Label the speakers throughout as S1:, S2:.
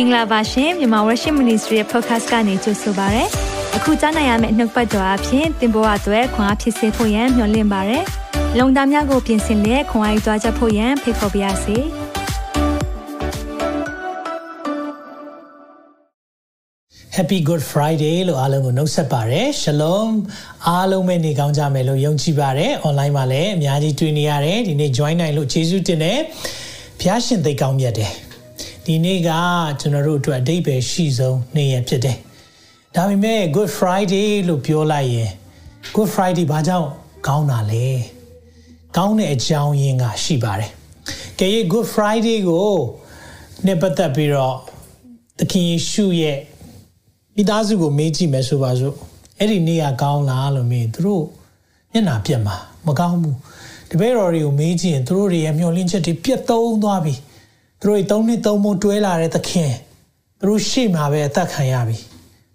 S1: င်္ဂလာပါရှင်မြန်မာ Worship Ministry ရဲ့ podcast ကနေကြိုဆိုပါရစေ။အခုကြားနိုင်ရမယ့်နှုတ်ပတ်တော်အဖြစ်သင်ပေါ်အပ်ွယ်ခွန်အားဖြစ်စေဖို့ယံမျှဝင့်ပါရစေ။လုံတာများကိုပြင်ဆင်လက်ခွန်အားယူကြားချက်ဖို့ယံဖိတ်ခေါ်ပါရစေ။
S2: Happy Good Friday လို့အားလုံးကိုနှုတ်ဆက်ပါရယ် Shalom အားလုံးပဲနေကောင်းကြမယ်လို့ယုံကြည်ပါရယ် online မှာလည်းအများကြီးတွေ့နေရတယ်ဒီနေ့ join နိုင်လို့ကျေးဇူးတင်တယ်ဖျားရှင်သိကောင်းမြတ်တယ် ဒီနေ့ကကျွန်တော်တို့အတွက်အတိတ်ပဲရှိဆုံးနေ့ရက်ဖြစ်တယ်ဒါပေမဲ့ Good Friday လို့ပြောလိုက်ရင် Good Friday ဘာကြောင့်ကောင်းတာလဲကောင်းတဲ့အကြောင်းရင်းကရှိပါတယ်ကဲ Good Friday ကိုနှစ်ပတ်သက်ပြီးတော့သခင်ယေရှုရဲ့မိသားစုကိုမေးကြည့်မယ်ဆိုပါစို့အဲ့ဒီနေ့ကကောင်းလားလို့မေးသူတို့မျက်နှာပြက်မှာမကောင်းဘူးတပည့်တော်တွေကိုမေးကြည့်ရင်သူတို့တွေရဲ့မျှော်လင့်ချက်တွေပြတ်သုံးသွားပြီ သူတို့သုံးနှစ်သုံးမိုးတွဲလာတဲ့သခင်သူတို့ရှေ့မှာပဲအသက်ခံရပြီ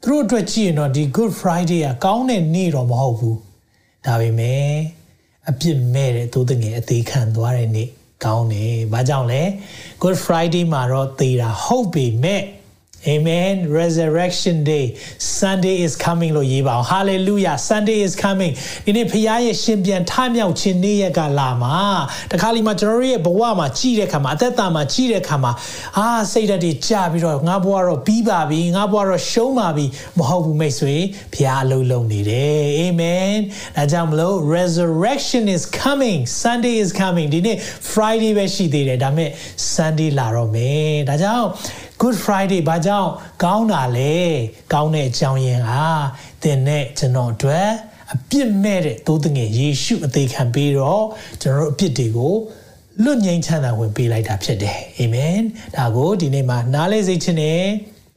S2: သူတို့အတွက်ကြည့်ရင်တော့ဒီ Good Friday ကကောင်းတဲ့နေ့တော့မဟုတ်ဘူးဒါပေမဲ့အပြစ်မဲ့တဲ့သိုးတငယ်အသေးခံသွားတဲ့နေ့ကောင်းတယ်။ဘာကြောင့်လဲ Good Friday မှာတော့သေတာဟုတ်ပေမဲ့ Amen resurrection day Sunday is coming လို့ရေးပါအောင် Hallelujah Sunday is coming ဒီနေ့ဖခင်ရဲ့ရှင်ပြန်ထမြောက်ခြင်းနေ့ရက်ကလာမှာတခါလီမှာကျွန်တော်တို့ရဲ့ဘဝမှာကြည်တဲ့ခါမှာအသက်တာမှာကြည်တဲ့ခါမှာအာစိတ်ဓာတ်တွေကြာပြီးတော့ငါဘဝတော့ပြီးပါပြီငါဘဝတော့ရှုံးပါပြီမဟုတ်ဘူးမိတ်ဆွေဖခင်အလုံးလုံးနေတယ် Amen ဒါကြောင့်မလို့ resurrection is coming Sunday is coming ဒီနေ့ Friday ပဲရှိသေးတယ်ဒါပေမဲ့ Sunday လာတော့မယ်ဒါကြောင့် Good Friday ဘာကြောင့်ကောင်းတာလဲကောင်းတဲ့အကြောင်းရင်းကသင်နဲ့ကျွန်တော်အတွက်အပြစ်မဲ့တဲ့သိုးတငယ်ယေရှုအသေးခံပြီးတော့ကျွန်တော်တို့အပြစ်တွေကိုလွတ်ငြိမ်းချမ်းသာဝင်ပေးလိုက်တာဖြစ်တယ်အာမင်ဒါကိုဒီနေ့မှာနားလဲစိတ်ချင်းနဲ့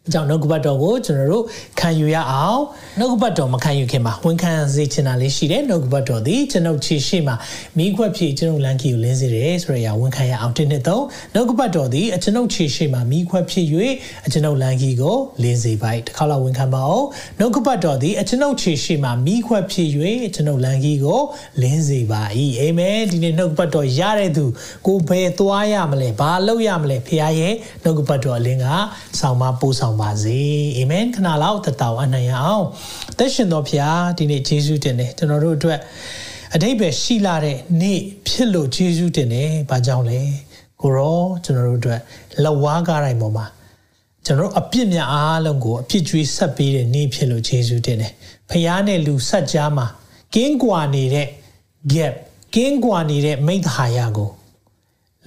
S2: အကြောင်းနှုတ်ကပတ်တော်ကိုကျွန်တော်တို့ခံယူရအောင်နှုတ်ကပတ်တော်မခံယူခင်မှာဝန်ခံစေချင်တာလေးရှိတယ်နှုတ်ကပတ်တော်သည်ကျွန်ုပ်ခြေရှိမှာမိခွက်ဖြည့်ကျွန်ုပ်လမ်းကြီးကိုလင်းစေတယ်ဆိုရရဝန်ခံရအောင်တင်းနှစ်သုံးနှုတ်ကပတ်တော်သည်အကျွန်ုပ်ခြေရှိမှာမိခွက်ဖြည့်၍အကျွန်ုပ်လမ်းကြီးကိုလင်းစေပါ၏တစ်ခါလောက်ဝန်ခံပါအောင်နှုတ်ကပတ်တော်သည်အကျွန်ုပ်ခြေရှိမှာမိခွက်ဖြည့်၍ကျွန်ုပ်လမ်းကြီးကိုလင်းစေပါ၏အာမင်ဒီနေ့နှုတ်ကပတ်တော်ရတဲ့သူကိုဘယ်သွားရမလဲဘာလုပ်ရမလဲဖခင်ရဲ့နှုတ်ကပတ်တော်အလင်းကဆောင်မပို့ဆောင်ပါစေအာမင်ခဏလောက်တတော်အနိုင်အောင်သက်ရှင်တော်ဖခင်ဒီနေ့ယေရှုတင်တယ်ကျွန်တော်တို့အတွက်အတိတ်ပဲရှိလာတဲ့နေ့ဖြစ်လို့ယေရှုတင်တယ်ဘာကြောင့်လဲကိုရောကျွန်တော်တို့အတွက်လဝါးကားတိုင်းပေါ်မှာကျွန်တော်အပြစ်များအားလုံးကိုအပြစ်ကြွေးဆက်ပေးတဲ့နေ့ဖြစ်လို့ယေရှုတင်တယ်ဖခင်နဲ့လူဆက်ကြားမှာကင်းကွာနေတဲ့ gap ကင်းကွာနေတဲ့မိသဟာယကို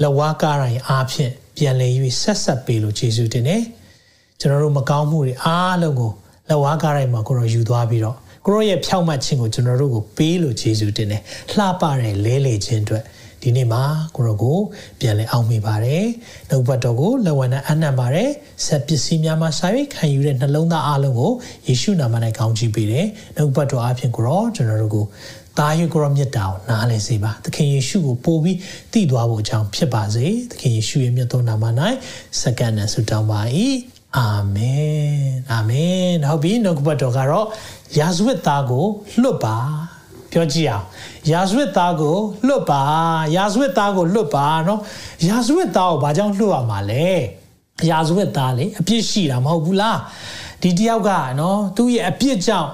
S2: လဝါးကားတိုင်းအားဖြင့်ပြန်လည်၍ဆက်ဆက်ပေးလို့ယေရှုတင်တယ် ကျွန်တော်တို့မကောင်းမှုတွေအားလုံးကိုလက်ဝါးကားတိုင်းမှာကိုရောယူသွားပြီးတော့ကိုရောရဲ့ဖြောက်မှတ်ခြင်းကိုကျွန်တော်တို့ကိုပေးလို့ယေရှုတင်တယ်လှပတဲ့လဲလေခြင်းအတွက်ဒီနေ့မှာကိုရောကိုပြန်လဲအောင်မိပါတယ်နှုတ်ဘတ်တော်ကိုလက်ဝဲနဲ့အနံ့ပါတယ်ဆက်ပစ္စည်းများမှာစာရိတ်ခံယူတဲ့နှလုံးသားအလုံးကိုယေရှုနာမ၌ကောင်းချီးပေးတယ်နှုတ်ဘတ်တော်အပြင်ကိုရောကျွန်တော်တို့ကိုတာယူကိုရောမြတ်တာကိုနားလည်စေပါသခင်ယေရှုကိုပို့ပြီးတည်သွားဖို့အကြောင်းဖြစ်ပါစေသခင်ယေရှုရဲ့မြတ်သောနာမ၌စက္ကန့်နဲ့ဆုတောင်းပါ၏ အာမင်အာမင်ဟုတ်ပြီနှုတ်ကပတ်တော်ကတော့ယာဇဝတ်သားကိုလွတ်ပါပြောကြည့်အောင်ယာဇဝတ်သားကိုလွတ်ပါယာဇဝတ်သားကိုလွတ်ပါเนาะယာဇဝတ်သားကိုဘာကြောင့်လွတ်ရမှာလဲယာဇဝတ်သားလေအပြစ်ရှိတာမဟုတ်ဘူးလားဒီတယောက်ကเนาะသူ့ရဲ့အပြစ်ကြောင့်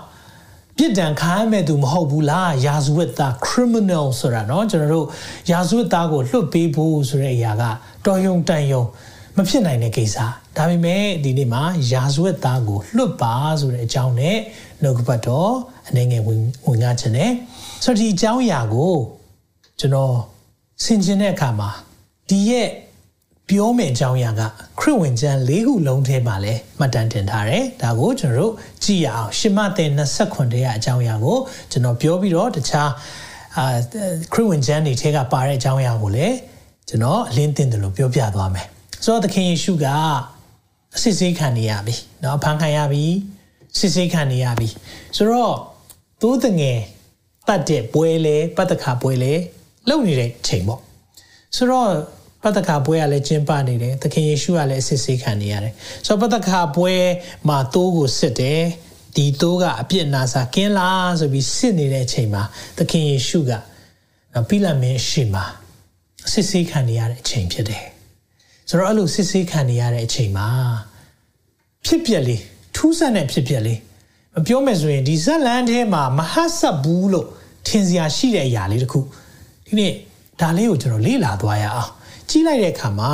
S2: ပြစ်ဒဏ်ခံရမဲ့သူမဟုတ်ဘူးလားယာဇဝတ်သား criminal ဆိုတာเนาะကျွန်တော်တို့ယာဇဝတ်သားကိုလွတ်ပေးဖို့ဆိုတဲ့အရာကတော်ယုံတန်ယုံ မဖြစ်နိုင်တဲ့ကိစ္စဒါပေမဲ့ဒီနေ့မှာယာဇဝတ်သားကိုလွတ်ပါဆိုတဲ့အကြောင်းနဲ့နှုတ်ကပတ်တော်အနေငယ်ဝင်ဝင်ကားခြင်းနဲ့ဆိုတော့ဒီအကြောင်းအရာကိုကျွန်တော်ဆင်ခြင်တဲ့အခါမှာဒီရဲ့ပြောမယ့်အကြောင်းအရာကခရစ်ဝင်ကျမ်း၄ခုလုံးထဲမှာလည်းမှတ်တမ်းတင်ထားတယ်။ဒါကိုကျွန်တော်တို့ကြည့်ရအောင်ရှမသင်29ရဲ့အကြောင်းအရာကိုကျွန်တော်ပြောပြီးတော့တခြားအာခရစ်ဝင်ကျမ်းတွေထဲကပါတဲ့အကြောင်းအရာကိုလည်းကျွန်တော်အလင်းတင်တယ်လို့ပြောပြသွားမယ်။ ဆိုတော့သခင်ယေရှုကအစစ်ဆေးခံနေရပြီเนาะဖန်ခံရပြီစစ်ဆေးခံနေရပြီဆိုတော့သိုးတငယ်တတ်တဲ့ပွဲလေပတ္တခါပွဲလေလုံနေတဲ့ချိန်ပေါ့ဆိုတော့ပတ္တခါပွဲကလည်းကျင်းပနေတယ်သခင်ယေရှုကလည်းအစစ်ဆေးခံနေရတယ်ဆိုတော့ပတ္တခါပွဲမှာသိုးကိုစစ်တယ်ဒီသိုးကအပြစ်နာစာကင်းလားဆိုပြီးစစ်နေတဲ့အချိန်မှာသခင်ယေရှုကပိလမင်းရှိမှာစစ်ဆေးခံနေရတဲ့အချိန်ဖြစ်တယ် ဆိုတော့အဲ့လိုစစ်ဆေးခံနေရတဲ့အချိန်မှာဖြစ်ပျက်လေးထူးဆန်းတဲ့ဖြစ်ပျက်လေးမပြောမယ်ဆိုရင်ဒီဇက်လန်ထဲမှာမဟတ်ဆက်ဘူးလို့ထင်စရာရှိတဲ့အရာလေးတခုဒီနေ့ဒါလေးကိုကျွန်တော်လေ့လာသွားရအောင်ကြီးလိုက်တဲ့အခါမှာ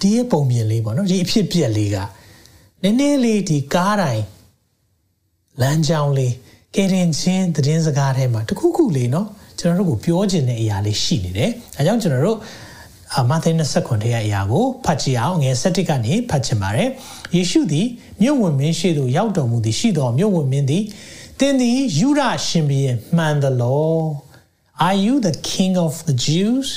S2: ဒီရဲ့ပုံမြင်လေးပေါ့နော်ဒီအဖြစ်ပြက်လေးကနည်းနည်းလေးဒီကားတိုင်းလမ်းကြောင်းလေးကဲရင်ချင်းသတင်းစကားထဲမှာတခုခုလေးနော်ကျွန်တော်တို့ကိုပြောချင်တဲ့အရာလေးရှိနေတယ်အဲကြောင့်ကျွန်တော်တို့အ မဿဲ29ရဲ့အရာကိုဖတ်ကြည့်အောင်ငယ်7ကနေဖတ်ချင်ပါတယ်ယေရှုသည်မြို့ဝင်မင်းရှိသို့ရောက်တော်မူသည်ရှိတော်မြို့ဝင်မင်းသည်သင်သည်ယူရရှင်ဘီရဲ့မှန်သလော Are you the king of the Jews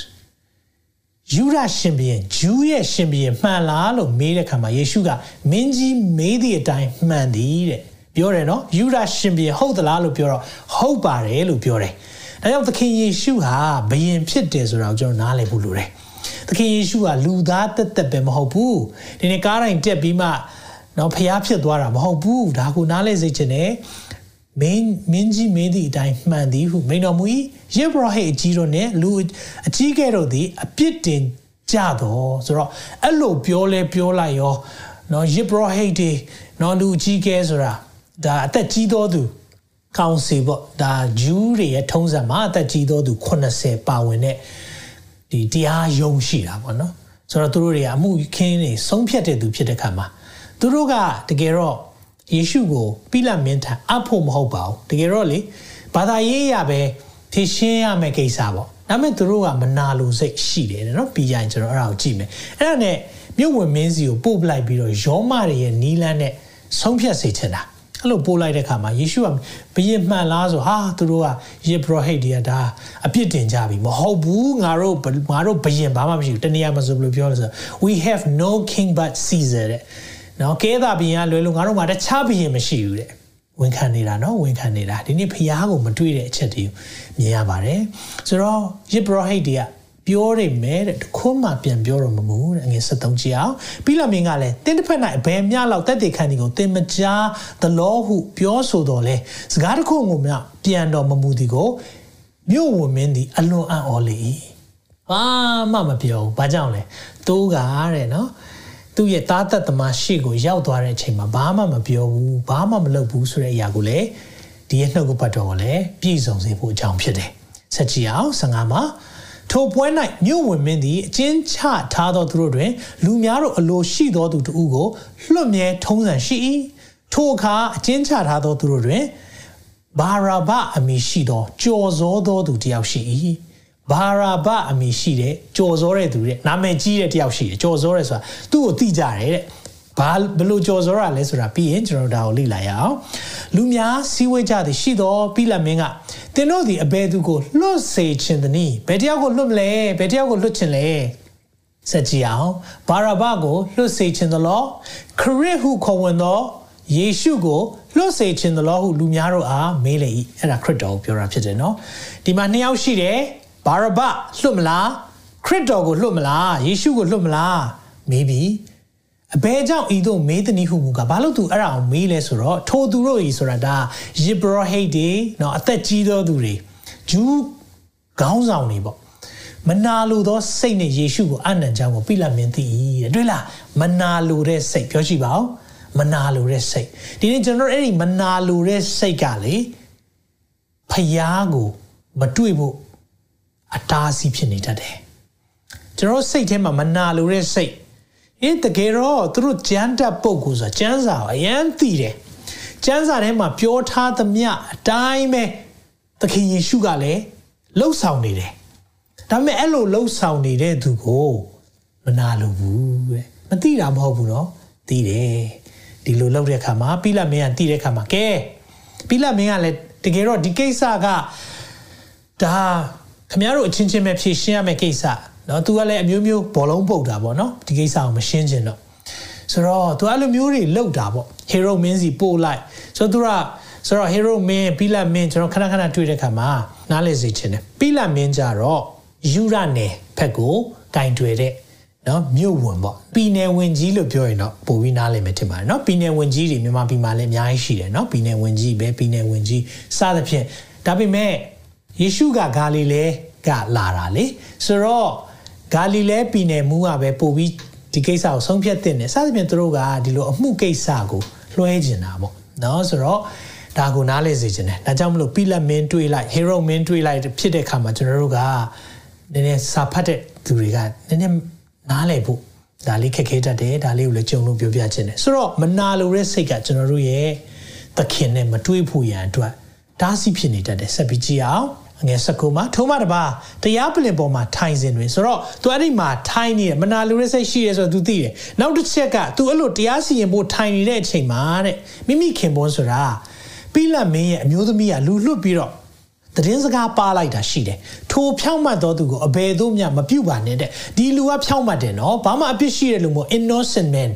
S2: ယူရရှင်ဘီရဲ့ဂျူးရဲ့ရှင်ဘီရဲ့မှန်လားလို့မေးတဲ့အခါမှာယေရှုကမင်းကြီးမေးသည့်အတိုင်းမှန်သည်တဲ့ပြောတယ်နော်ယူရရှင်ဘီဟုတ်သလားလို့ပြောတော့ဟုတ်ပါတယ်လို့ပြောတယ်ဒါကြောင့်သခင်ယေရှုဟာဘယင်ဖြစ်တယ်ဆိုတာကိုကျွန်တော်နားလည်ဖို့လိုတယ် သခင်ယေရှုကလူသားတက်တက်ပဲမဟုတ်ဘူးဒီနေ့ကားတိုင်းတက်ပြီးမှနော်ဖျားဖြစ်သွားတာမဟုတ်ဘူးဒါကိုနားလည်စေချင်တယ်မင်းမင်းကြီးမင်းသည့်အတိုင်းမှန်သည်ဟုမိန်တော်မူ၏ယေဘရဟိအကြီးတို့နဲ့လူအကြီးကဲတို့သည်အပြစ်တင်ကြတော့ဆိုတော့အဲ့လိုပြောလဲပြောလိုက်ရောနော်ယေဘရဟိတွေနော်လူအကြီးကဲဆိုတာဒါအသက်ကြီးတော်သူကောင်စီပေါ့ဒါဂျူးတွေရဲ့ထုံးစံမှာအသက်ကြီးတော်သူ80ပါဝင်တဲ့ ဒီတရားယုံရှိတာပေါ့နော်ဆိုတော့သူတို့တွေကအမှုခင်းနေဆုံးဖြတ်တဲ့သူဖြစ်တဲ့ခါမှာသူတို့ကတကယ်တော့ယေရှုကိုပိလတ်မင်းထံအဖို့မဟုတ်ပါဘူးတကယ်တော့လေဘာသာရေးရပဲဖြည့်ရှင်းရမယ့်ကိစ္စပေါ့ဒါပေမဲ့သူတို့ကမနာလိုစိတ်ရှိတယ်နော်ပြီးရင်ကျွန်တော်အဲ့ဒါကိုကြည့်မယ်အဲ့ဒါနဲ့မြို့ဝင်မင်းစီကိုပို့ပလိုက်ပြီးတော့ယောမတွေရဲ့နီးလန်းနဲ့ဆုံးဖြတ်စေချင်တာ အဲ့လိုပို့လိုက်တဲ့ခါမှာယေရှုကဘယင်မှန်လားဆိုဟာသူတို့ကယေဘရဟိတ်တွေကဒါအပြစ်တင်ကြပြီမဟုတ်ဘူးငါတို့ငါတို့ဘယင်ဘာမှမရှိဘူးတနည်းအားဆိုဘယ်လိုပြောလဲဆို we have no king but caesar တဲ့နော်ကဲတာဘီရင်လွယ်လို့ငါတို့မှာတခြားဘီရင်မရှိဘူးတဲ့ဝန်ခံနေတာနော်ဝန်ခံနေတာဒီနေ့ဖျားကိုမတွေ့တဲ့အချက်တွေမြင်ရပါတယ်ဆိုတော့ယစ်ဘရဟိတ်တွေက ပြောရမယ်တဲ့တခွန်းမှပြန်ပြောတော့မမူတဲ့အငယ်73ကြည့်အောင်ပြီးလာမင်းကလည်းတင်းတစ်ဖက်၌အဘယ်မျှလောက်တက်တဲ့ခန်းဒီကိုတင်မကြားသလောဟုပြောဆိုတော့လဲစကားတစ်ခုကိုမျှပြန်တော့မမူဒီကိုမြို့ဝင်မင်းဒီအလွန်အံ့ဩလေ၏ဘာမှမပြောဘူးဘာကြောင့်လဲတိုးကားတဲ့နော်သူ့ရဲ့သားသက်သမားရှေ့ကိုရောက်သွားတဲ့အချိန်မှာဘာမှမပြောဘူးဘာမှမလုပ်ဘူးဆိုတဲ့အရာကိုလည်းဒီရဲ့နှုတ်ကပတ်တော်ကိုလည်းပြည့်စုံစေဖို့အကြောင်းဖြစ်တယ်။ဆက်ကြည့်အောင်15မှာ ထိုပွဲ၌မြို့ဝင်မင်းသည်အချင်းချထားသောသူတို့တွင် လူများတို့အလိုရှိသောသူတို့ကိုလွတ်မြဲထုံးစံရှိ၏ထိုအခါအချင်းချထားသောသူတို့တွင်ဘာရာဘအမည်ရှိသောကြော်စောသောသူတယောက်ရှိ၏ဘာရာဘအမည်ရှိတဲ့ကြော်စောတဲ့သူတဲ့နာမည်ကြီးတဲ့တယောက်ရှိတယ်ကြော်စောတဲ့ဆိုတာသူ့ကိုသိကြတယ်တဲ့ဘာဘလို့ကြော်စောရလဲဆိုတာပြီးရင်ကျွန်တော်ဒါကိုလေ့လာရအောင် လူများစီးဝေးကြသည်ရှိသောပြီးလက်မင်းကသင်တို့သည်အဘယ်သူကိုလွတ်စေခြင်းသနည်းဘယ်တယောက်ကိုလွတ်မလဲဘယ်တယောက်ကိုလွတ်ခြင်းလဲဆက်ကြည့်အောင်ဘာရာဘကိုလွတ်စေခြင်းသလောခရစ်ဟုခေါ်ဝင်သောယေရှုကိုလွတ်စေခြင်းသလောဟုလူများတို့အားမေးလေ၏အဲ့ဒါခရစ်တော်ကိုပြောတာဖြစ်တယ်နော်ဒီမှာနှစ်ယောက်ရှိတယ်ဘာရဘလွတ်မလားခရစ်တော်ကိုလွတ်မလားယေရှုကိုလွတ်မလားမေးပြီ အဘဲကြောင့်ဤသို့မေးသည်နည်းဟုမူကဘာလို့သူအဲ့ဒါကိုမေးလဲဆိုတော့ထိုသူတို့ဤဆိုတာဒါယေဘရဟိတ်တွေနော်အသက်ကြီးသောသူတွေဂျူးခေါင်းဆောင်တွေပေါ့မနာလိုသောစိတ်နဲ့ယေရှုကိုအနံ့ကြောင်းကိုပြလမင်းသိ၏တွေ့လားမနာလိုတဲ့စိတ်ပြောရှိပါဦးမနာလိုတဲ့စိတ်ဒီနေ့ကျွန်တော်အဲ့ဒီမနာလိုတဲ့စိတ်ကလေဖျားကိုမတွေ့ဖို့အတားအဆီးဖြစ်နေတတ်တယ်ကျွန်တော်စိတ်ထဲမှာမနာလိုတဲ့စိတ် အင်းတကယ်တော့သူတို့ကြမ်းတက်ပုတ်ကိုဆိုတာကျမ်းစာအရန်သိတယ်ကျမ်းစာထဲမှာပြောထားသမျှအတိုင်းပဲသခင်ယေရှုကလည်းလှုပ်ဆောင်နေတယ်ဒါပေမဲ့အဲ့လိုလှုပ်ဆောင်နေတဲ့သူကိုမနာလိုဘူးပဲမသိတာမဟုတ်ဘူးเนาะသိတယ်ဒီလိုလှုပ်တဲ့အခါမှာပိလမင်းကသိတဲ့အခါမှာကဲပိလမင်းကလည်းတကယ်တော့ဒီကိစ္စကဒါခမရတို့အချင်းချင်းပဲဖြေရှင်းရမယ့်ကိစ္စ နော်သူကလည်းအမျိုးမျိုးဘောလုံးပုတ်တာပေါ့နော်ဒီကိစ္စကိုမရှင်းချင်တော့ဆိုတော့သူအဲ့လိုမျိုးတွေလောက်တာပေါ့ hero min စီပို့လိုက်ဆိုတော့သူကဆိုတော့ hero min ပြီးလက်မင်းကျွန်တော်ခဏခဏတွေ့တဲ့ခါမှာနားလည်စေချင်တယ်ပြီးလက်မင်းကြတော့ယူရနယ်ဖက်ကိုကင်တွယ်တဲ့နော်မြို့ဝင်ပေါ့ပြည်နယ်ဝင်ကြီးလို့ပြောရင်တော့ပိုပြီးနားလည်မယ်ထင်ပါတယ်နော်ပြည်နယ်ဝင်ကြီးတွေမြန်မာပြည်မှာလည်းအများကြီးရှိတယ်နော်ပြည်နယ်ဝင်ကြီးပဲပြည်နယ်ဝင်ကြီးစသဖြင့်ဒါပေမဲ့ယေရှုကဂါလိလဲကလာတာလေဆိုတော့ ဂါလိလဲပြည်နယ်မူးကပဲပို့ပြီးဒီကိစ္စကိုဆုံးဖြတ်တဲ့နဲ့စသဖြင့်သူတို့ကဒီလိုအမှုကိစ္စကိုလွှဲကျင်တာပေါ့နော်ဆိုတော့ဒါကိုနားလဲစေချင်တယ်ဒါကြောင့်မလို့ပိလက်မင်းတွေးလိုက် hero မင်းတွေးလိုက်ဖြစ်တဲ့ခါမှာကျွန်တော်တို့ကနည်းနည်းစာဖတ်တဲ့သူတွေကနည်းနည်းနားလဲဖို့ဒါလေးခက်ခဲတတ်တယ်ဒါလေးကိုလည်းကြုံလို့ပြောပြချင်တယ်ဆိုတော့မနာလိုတဲ့စိတ်ကကျွန်တော်တို့ရဲ့သခင်နဲ့မတွေးဖို့ရန်အတွက်ဒါစီဖြစ်နေတတ်တယ်ဆက်ပြီးကြည့်အောင် ငယ်၁၉မှာထုံးမတပါတရားပလင်ပေါ်မှာထိုင်စဉ်တွင်ဆိုတော့သူအဲ့ဒီမှာထိုင်နေတယ်မနာလိုတဲ့စိတ်ရှိရဲဆိုတော့ तू သိတယ်နောက်တစ်ချက်က तू အဲ့လိုတရားစီရင်ဖို့ထိုင်နေတဲ့အချိန်မှာတဲ့မိမိခင်ပွန်းဆိုတာပိလတ်မင်းရဲ့အမျိုးသမီးကလူလွတ်ပြီးတော့သတင်းစကားပါလိုက်တာရှိတယ်ထိုဖြောင့်မတ်တော်သူကိုအဘယ်သို့မှမပြုတ်ပါနဲ့တဲ့ဒီလူကဖြောင့်မတ်တယ်နော်ဘာမှအပြစ်ရှိတဲ့လူမို့ innocent man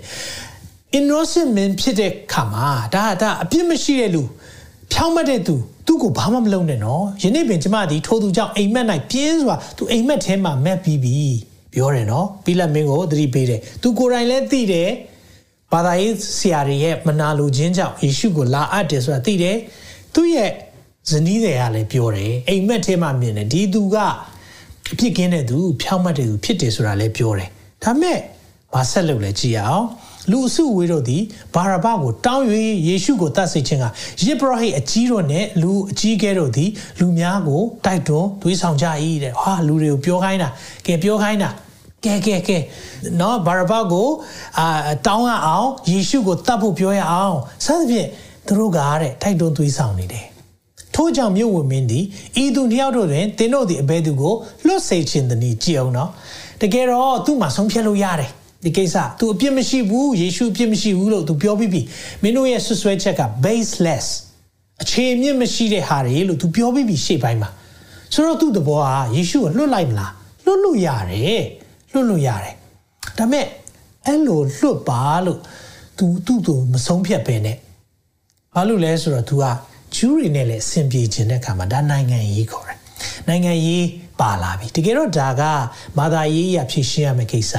S2: innocent man ဖြစ်တဲ့ခါမှာဒါဒါအပြစ်မရှိတဲ့လူ ဖြောင့်မတ်တဲ့သူသူ့ကိုဘာမှမလုပ်နဲ့နော်ယနေ့ပင်ကျမဒီထိုသူကြောင့်အိမ်မက်၌ပြင်းစွာသူအိမ်မက်ထဲမှာမက်ပြီးပြီပြောတယ်နော်ပြီးလက်မင်းကိုသတိပေးတယ်သူကိုယ်တိုင်လည်းသိတယ်ဘာသာရေးဆရာတွေရဲ့မနာလိုခြင်းကြောင့်ယေရှုကိုလာအပ်တယ်ဆိုတာသိတယ်သူ့ရဲ့ဇနီးတွေကလည်းပြောတယ်အိမ်မက်ထဲမှာမြင်တယ်ဒီသူကအပြစ်ကင်းတဲ့သူဖြောင့်မတ်တဲ့သူဖြစ်တယ်ဆိုတာလည်းပြောတယ်ဒါမဲ့ဘာဆက်လုပ်လဲကြည့်ရအောင် လူအစုဝေးတို့သည်ဘာရဘကိုတောင်း၍ယေရှုကိုတတ်စေခြင်းကယေဘရဟိအကြီးတို့နဲ့လူအကြီးကဲတို့သည် လူများကိုတိုက်တွန်းသွေးဆောင်ကြ၏တဲ့ဟာလူတွေကိုပြောခိုင်းတာကဲပြောခိုင်းတာကဲကဲကဲနော်ဘာရဘကိုအာတောင်းရအောင်ယေရှုကိုတတ်ဖို့ပြောရအောင်စသဖြင့်သူတို့ကတဲ့တိုက်တွန်းသွေးဆောင်နေတယ်ထို့ကြောင့်မြို့ဝင်မင်းသည်ဤသူနှစ်ယောက်တို့တွင်သင်တို့သည်အဘဲသူကိုလွတ်စေခြင်းတည်းကြည်အောင်နော်တကယ်တော့သူ့မှာဆုံးဖြတ်လို့ရတယ် ဒီကိစ္စ तू အပြစ်မရှိဘူးယေရှုအပြစ်မရှိဘူးလို့ तू ပြောပြီးပြီမင်းတို့ရဲ့ဆွဆွဲချက်က baseless အခြေအမြင့်မရှိတဲ့ဟာတွေလို့ तू ပြောပြီးပြီရှေ့ပိုင်းမှာဆိုတော့သူ့တဘောကယေရှုကိုလွတ်လိုက်မလားလွတ်လို့ရတယ်လွတ်လို့ရတယ်ဒါပေမဲ့အဲ့လိုလွတ်ပါလို့ तू သူ့ကိုမဆုံးဖြတ်ပဲနဲ့ဘာလို့လဲဆိုတော့ तू ကဂျူးတွေနဲ့လည်းအဆင်ပြေခြင်းတဲ့အခါမှာဒါနိုင်ငံရေးခေါ်တယ်နိုင်ငံရေးပါလာပြီတကယ်တော့ဒါကမာသာရေးရဖြစ်ရှင်းရမယ့်ကိစ္စ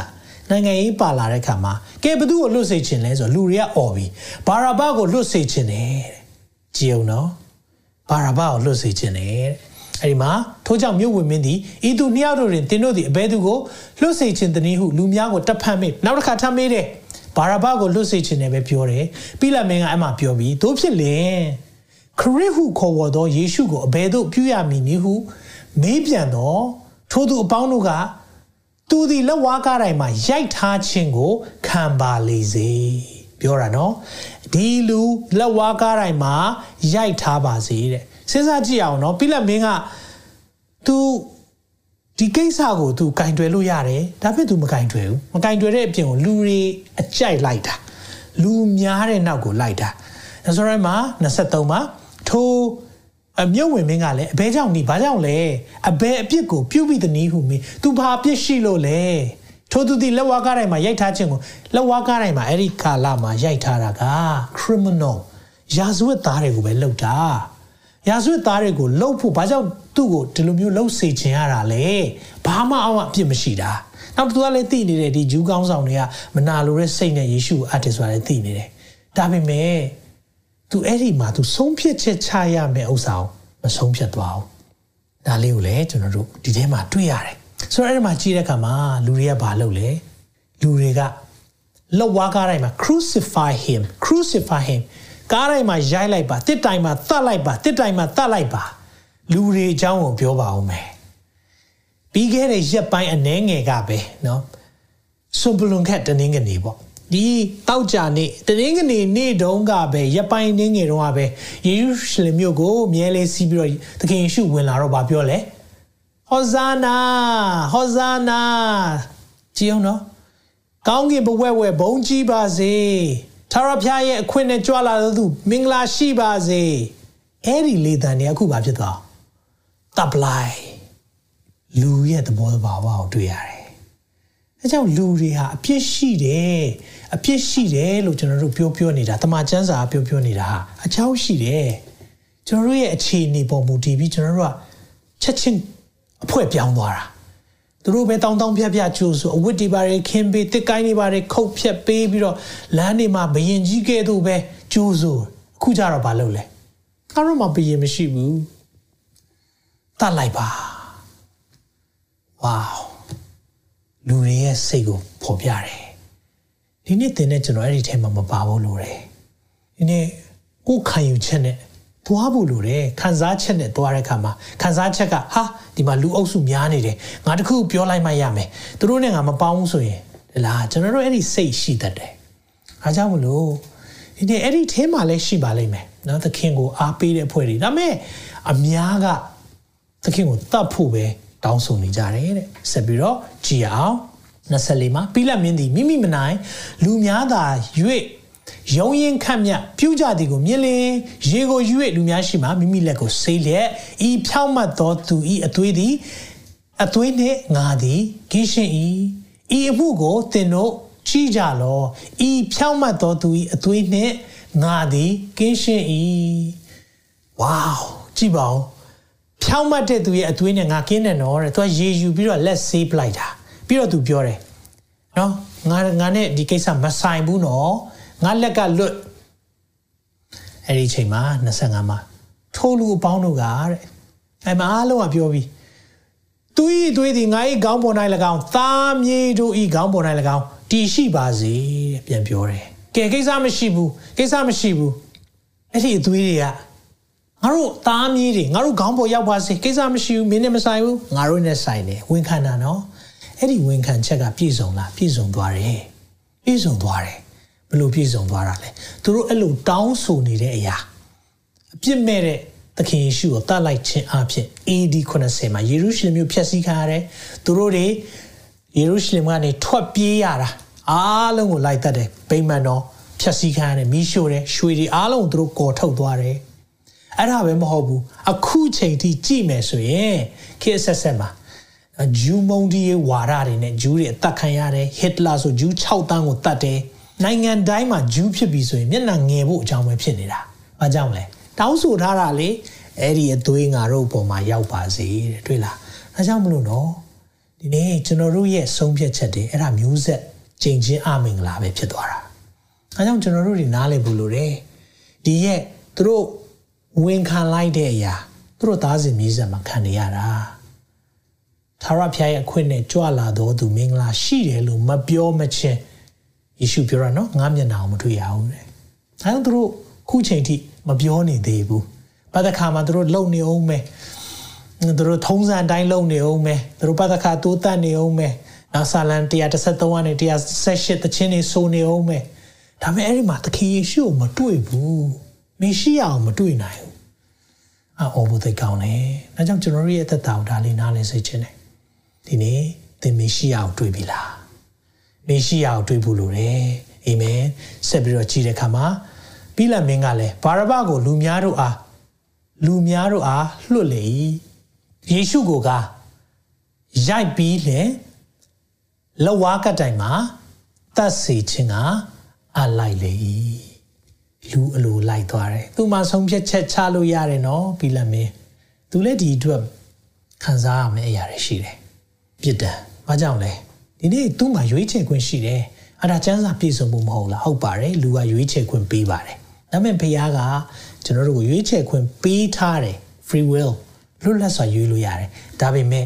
S2: နိုင်ငံရေးပါလာတဲ့ခါမှာကဲဘသူ့ကိုလွတ်စေချင်လဲဆိုတော့လူတွေကអော်ပြီဘာရာဘကိုလွတ်စေချင်တယ်တဲ့ကြည်အောင်နော်ဘာရာဘကိုလွတ်စေချင်တယ်တဲ့အဲဒီမှာထိုးကြောင့်မြို့ဝင်မင်းသည်ဤသူနှစ်ယောက်တို့တွင်တင်းတို့သည်အဘဲသူကိုလွတ်စေခြင်းတနည်းဟုလူများကိုတပ်ဖတ်မေးနောက်တစ်ခါထပ်မေးတယ်ဘာရာဘကိုလွတ်စေခြင်းလည်းပဲပြောတယ်ပြီးလာမင်းကအဲ့မှာပြောပြီးတို့ဖြစ်လင်ခရစ်ဟုခေါ်ဝေါ်သောယေရှုကိုအဘယ်သို့ပြုရမည်နည်းဟုမေးပြန်တော့ထိုသူအပေါင်းတို့က သူဒီလက်ဝါးကားတိုင်းမှာရိုက်ထားခြင်းကိုခံပါလေစေပြောတာနော်ဒီလူလက်ဝါးကားတိုင်းမှာရိုက်ထားပါစေတဲ့စဉ်းစားကြည့်အောင်နော်ပြီးလက်မင်းက तू ဒီကိစ္စကို तू ကင်တွယ်လို့ရတယ်ဒါပေမဲ့ तू မကင်တွယ်ဘူးမကင်တွယ်တဲ့အပြင်ကိုလူတွေအကြိုက်လိုက်တာလူများတဲ့နောက်ကိုလိုက်တာဒါဆိုရင်မှာ23မှာထို အမြုပ်ဝင်မင်းကလည်းအဘဲကြောင့်ဒီဘာကြောင့်လဲအဘဲအပြစ်ကိုပြုပြီး the နည်းဟုမင်း तू ဘာအပြစ်ရှိလို့လဲထိုသူဒီလက်ဝါးကားတိုင်းမှာရိုက်ထားခြင်းကိုလက်ဝါးကားတိုင်းမှာအဲ့ဒီကာလမှာရိုက်ထားတာက criminal ရာဇဝတ်သားတွေကိုပဲလုပ်တာရာဇဝတ်သားတွေကိုလှုပ်ဖို့ဘာကြောင့်သူ့ကိုဒီလိုမျိုးလှုပ်စေခြင်းရတာလဲဘာမှအောင်အပြစ်မရှိတာနောက်သူကလည်းသိနေတယ်ဒီဂျူးကောင်းဆောင်တွေကမနာလိုတဲ့စိတ်နဲ့ယေရှုကိုအပ်တယ်ဆိုတာလည်းသိနေတယ်ဒါပေမဲ့ तू အဲ့ဒီမှာ तू ဆုံးဖြတ်ချက်ချရမယ့်ဥစ္စာကိုမဆုံးဖြတ်သွားဘူးဒါလေးကိုလည်းကျွန်တော်တို့ဒီထဲမှာတွေ့ရတယ်ဆိုတော့အဲ့ဒီမှာကြည့်တဲ့အခါမှာလူတွေကဘာလုပ်လဲလူတွေကလောက်ဝါးကားတိုင်းမှာ crucify him crucify him ကားတိုင်းမှာရိုက်လိုက်ပါတစ်တိုင်မှာသတ်လိုက်ပါတစ်တိုင်မှာသတ်လိုက်ပါလူတွေအကြောင်းကိုပြောပါဦးမယ်ပြီးခဲ့တဲ့ရက်ပိုင်းအနှဲငယ်ကပဲเนาะစွန်ပလွန်ခက်တနင်္ဂနွေပေါ့ ဒီတောက်ကြနေ့တရင်းကနေနေ့တုန်းကပဲရပိုင်နေငယ်တုန်းကပဲယေရုရှလင်မြို့ကိုမြဲလေးစီးပြီးတော့သခင်ယေရှုဝင်လာတော့ဗာပြောလဲဟောဇာနာဟောဇာနာကြည့်အောင်နော်ကောင်းကင်ဘဝဲဝဲဘုံကြီးပါစေသာရဖျားရဲ့အခွင့်နဲ့ကြွလာတဲ့သူမင်္ဂလာရှိပါစေအဲ့ဒီလေတံနေအခုဗာဖြစ်သွားတပ်လိုက်လူရဲ့သဘောတဘာဝကိုတွေ့ရတယ် အဲကြောင့်လူတွေဟာအပြစ်ရှိတယ်အပြစ်ရှိတယ်လို့ကျွန်တော်တို့ပြောပြောနေတာတမန်ကျမ်းစာပြောပြောနေတာဟာအချောင်းရှိတယ်ကျွန်တော်တို့ရဲ့အခြေအနေပေါ်မူတည်ပြီးကျွန်တော်တို့ကချက်ချင်းအဖွဲပြောင်းသွားတာသူတို့ပဲတောင်းတောင်းဖြတ်ဖြတ်ကျိုးဆိုအဝတ်တွေပါရခင်းပေးတစ်ကိုင်းတွေပါရခုတ်ဖြတ်ပေးပြီးတော့လမ်းတွေမှာဘယင်ကြီးကဲ့သို့ပဲကျိုးဆိုအခုကျတော့မလုပ်လဲကားတော့မှဘယင်မရှိဘူးတတ်လိုက်ပါဝေါ လူတွေရဲ့စိတ်ကိုဖော်ပြတယ်ဒီနေ့သင်တဲ့ကျွန်တော်အဲ့ဒီထဲမှာမပါဘူးလို့တယ်ဒီနေ့ကိုခံယူချက်နဲ့သွားဖို့လိုတယ်ခံစားချက်နဲ့သွားတဲ့အခါမှာခံစားချက်ကဟာဒီမှာလူအုပ်စုများနေတယ်ငါတခုပြောလိုက်မှရမယ်သူတို့နဲ့ငါမပေါင်းဘူးဆိုရင်ဒီလားကျွန်တော်တို့အဲ့ဒီစိတ်ရှိတတ်တယ်အားကြောင့်မလို့ဒီနေ့အဲ့ဒီထဲမှာလည်းရှိပါလိမ့်မယ်နော်သခင်ကိုအားပေးတဲ့အဖွဲ့တွေဒါပေမဲ့အများကသခင်ကိုတတ်ဖို့ပဲ တောင်းဆိုနေကြတယ်တဲ့ဆက်ပြီးတော့ကြည်အောင်24မှာပိလတ်မင်းသည်မိမိမနိုင်လူများသာ၍ယုံရင်ခတ်မြပြုကြသည်ကိုမြင်လင်ရေကိုယူ၍လူများရှိမှမိမိလက်ကိုဆေးလျက်ဤဖြောင့်မတ်သောသူဤအသွေးသည်အသွေးနှင့်ငါသည်ဂိရှင်ဤဤအမှုကိုသင်တို့ကြည့်ကြလောဤဖြောင့်မတ်သောသူဤအသွေးနှင့်ငါသည်ကင်းရှင်းဤဝေါကြည့်ပါဦး ဖြောင့်မတ်တဲ့သူရဲ့အသွေးနဲ့ငါကင်းတယ်နော်တဲ့သူကရေယူပြီးတော့လက်ဆေးပလိုက်တာပြီးတော့သူပြောတယ်နော်ငါငါနဲ့ဒီကိစ္စမဆိုင်ဘူးနော်ငါလက်ကလွတ်အဲ့ဒီချိန်မှာ25မှာထိုးလူအပေါင်းတို့ကတဲ့အဲ့မှာအားလုံးကပြောပြီးသူဤသွေးသည်ငါ၏ခေါင်းပေါ်၌၎င်းသားမြေတို့ဤခေါင်းပေါ်၌၎င်းတည်ရှိပါစေတဲ့ပြန်ပြောတယ်ကဲကိစ္စမရှိဘူးကိစ္စမရှိဘူးအဲ့ဒီအသွေးတွေက ငါတို့သားမြေးတွေငါတို့ခေါင်းပေါ်ရောက်ပါစေကိစ္စမရှိဘူးမင်းနဲ့မဆိုင်ဘူးငါတို့နဲ့ဆိုင်တယ်ဝန်ခံတာနော်အဲ့ဒီဝန်ခံချက်ကပြည့်စုံလားပြည့်စုံသွားတယ်ပြည့်စုံသွားတယ်ဘလို့ပြည့်စုံသွားတာလဲသူတို့အဲ့လိုတောင်းဆိုနေတဲ့အရာအပြစ်မဲ့တဲ့သခင်ယေရှုကိုတတ်လိုက်ခြင်းအဖြစ် AD 90မှာယေရုရှလင်မြို့ဖျက်ဆီးခံရတယ်သူတို့တွေယေရုရှလင်ကနေထွက်ပြေးရတာအားလုံးကိုလိုက်တတ်တယ်ဗိမာန်တော်ဖျက်ဆီးခံရတယ်မိရှို့တယ်ရွှေတွေအားလုံးသူတို့ကော်ထုတ်သွားတယ် အဲ့ဒါပဲမဟုတ်ဘူးအခုချိန်ထိကြည့်မယ်ဆိုရင်ခေတ်ဆက်ဆက်မှာဂျူးမုံဒီရဲ့ဝါဒတွေနဲ့ဂျူးတွေအသက်ခံရတယ်ဟစ်တလာဆိုဂျူး6တန်းကိုတတ်တယ်နိုင်ငံတိုင်းမှာဂျူးဖြစ်ပြီဆိုရင်မျက်နှာငယ်ဖို့အကြောင်းပဲဖြစ်နေတာ။ဘာကြောင့်လဲ။တောင်းဆိုထားတာလေအဲ့ဒီအသွေးငါတို့ပုံမှာရောက်ပါစေတဲ့တွေ့လား။ဒါကြောင့်မလို့နော်ဒီနေ့ကျွန်တော်တို့ရဲ့ဆုံးဖြတ်ချက်တွေအဲ့ဒါမျိုးဆက်ကျင့်ချင်းအမင်္ဂလာပဲဖြစ်သွားတာ။ဒါကြောင့်ကျွန်တော်တို့တွေနားလည်ဖို့လိုတယ်။ဒီရဲ့သူတို့ ဝင်ခံလိုက်တဲ့အရာသူတို့သားစဉ်မြေးဆက်မှာခံနေရတာ။သာရဖျားရဲ့အခွင့်နဲ့ကြွလာတော်သူမင်္ဂလာရှိတယ်လို့မပြောမချင်းယေရှုပြောတာနော်ငါမျက်နှာကိုမတွေ့ရဘူးတဲ့။ဒါကြောင့်သူတို့ခုချိန်ထိမပြောနေသေးဘူး။ဘာတခါမှသူတို့လုံနေအောင်မယ်။သူတို့ထုံးစံအတိုင်းလုံနေအောင်မယ်။သူတို့ဘာတခါတိုးတက်နေအောင်မယ်။နောက်ဆာလန်133ကနေ178တခြင်းနေဆိုနေအောင်မယ်။ဒါပေမဲ့အဲ့ဒီမှာသခင်ယေရှုကိုမတွေ့ဘူး။မရှိအောင်မတွေ့နိုင်ဘူး။ အော်ဘုသိကောင်းတယ်။ဒါကြောင့်ကျွန်တော်ရဲ့အသက်တာကိုဒါလေးနားလည်စေချင်တယ်။ဒီနေ့သင်မရှိအောင်တွေ့ပြီလား။မေရှိယာကိုတွေ့ဖို့လိုတယ်အာမင်ဆက်ပြီးတော့ကြည်တဲ့အခါမှာပိလတ်မင်းကလည်းဘာရဘကိုလူများတို့အားလူများတို့အားလွတ်လေ၏ယေရှုကိုကရိုက်ပြီးလေလဝါကတိုင်မှာတတ်စေခြင်းကအလိုက်လေ၏ လူအလိုလိုက်သွားတယ်သူမှဆုံးဖြတ်ချက်ချလို့ရတယ်နော်ပိလတ်မင်းသူလည်းဒီအတွက်ခံစားရမယ့်အရာတွေရှိတယ်ပြစ်ဒဏ်ဘာကြောင့်လဲဒီနေ့သူ့မှာရွေးချယ်ခွင့်ရှိတယ်အဲ့ဒါစံစာပြည့်စုံမှုမဟုတ်လားဟုတ်ပါတယ်လူကရွေးချယ်ခွင့်ပေးပါတယ်ဒါပေမဲ့ဘုရားကကျွန်တော်တို့ကိုရွေးချယ်ခွင့်ပေးထားတယ် free will လွတ်လပ်စွာရွေးလို့ရတယ်ဒါပေမဲ့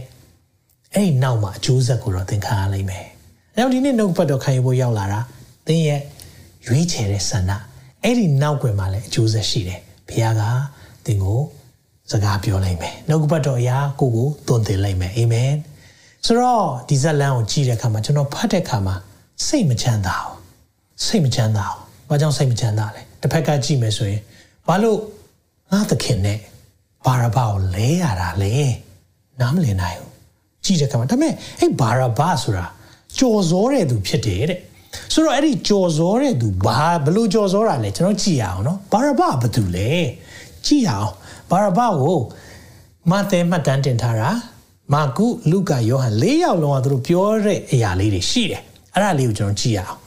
S2: အဲ့ဒီနောက်မှာအကျိုးဆက်ကိုတော့သင်ခံရလိမ့်မယ်အဲကြောင့်ဒီနေ့နှုတ်ပတ်တော်ခံယူဖို့ရောက်လာတာသင်ရဲ့ရွေးချယ်တဲ့ဆန္ဒ အဲ့ဒီနောက်ွယ်မှာလည်းအကျိုးဆက်ရှိတယ်ဘုရားကသင်ကိုစကားပြောလိုက်မယ်နှုတ်ပတ်တော်အရာကိုကိုသွန်သင်လိုက်မယ်အာမင်ဆိုတော့ဒီဇက်လန်ကိုကြည့်တဲ့အခါမှာကျွန်တော်ဖတ်တဲ့အခါမှာစိတ်မချမ်းသာဘူးစိတ်မချမ်းသာဘူးဘာကြောင့်စိတ်မချမ်းသာလဲတစ်ဖက်ကကြည့်မယ်ဆိုရင်ဘာလို့ငါသခင်နဲ့ဘာရဘကိုလဲရတာလဲနားမလည်နိုင်ဘူးကြည့်တဲ့အခါမှာဒါပေမဲ့အဲ့ဘာရဘဆိုတာကြော်စောတဲ့သူဖြစ်တယ်တဲ့ ဆိုတော့အဲ့ဒီကြော်စောတဲ့သူဘာဘလို့ကြော်စောတာလဲကျွန်တော်ကြည့်ရအောင်နော်ဘာရဘဘာတူလဲကြည့်ရအောင်ဘာရဘကိုမဿဲမှတ်တမ်းတင်ထားတာမာကုလူကာယောဟန်၄ယောက်လုံးကသူတို့ပြောတဲ့အရာလေးတွေရှိတယ်အဲ့ဒါလေးကိုကျွန်တော်ကြည့်ရအောင်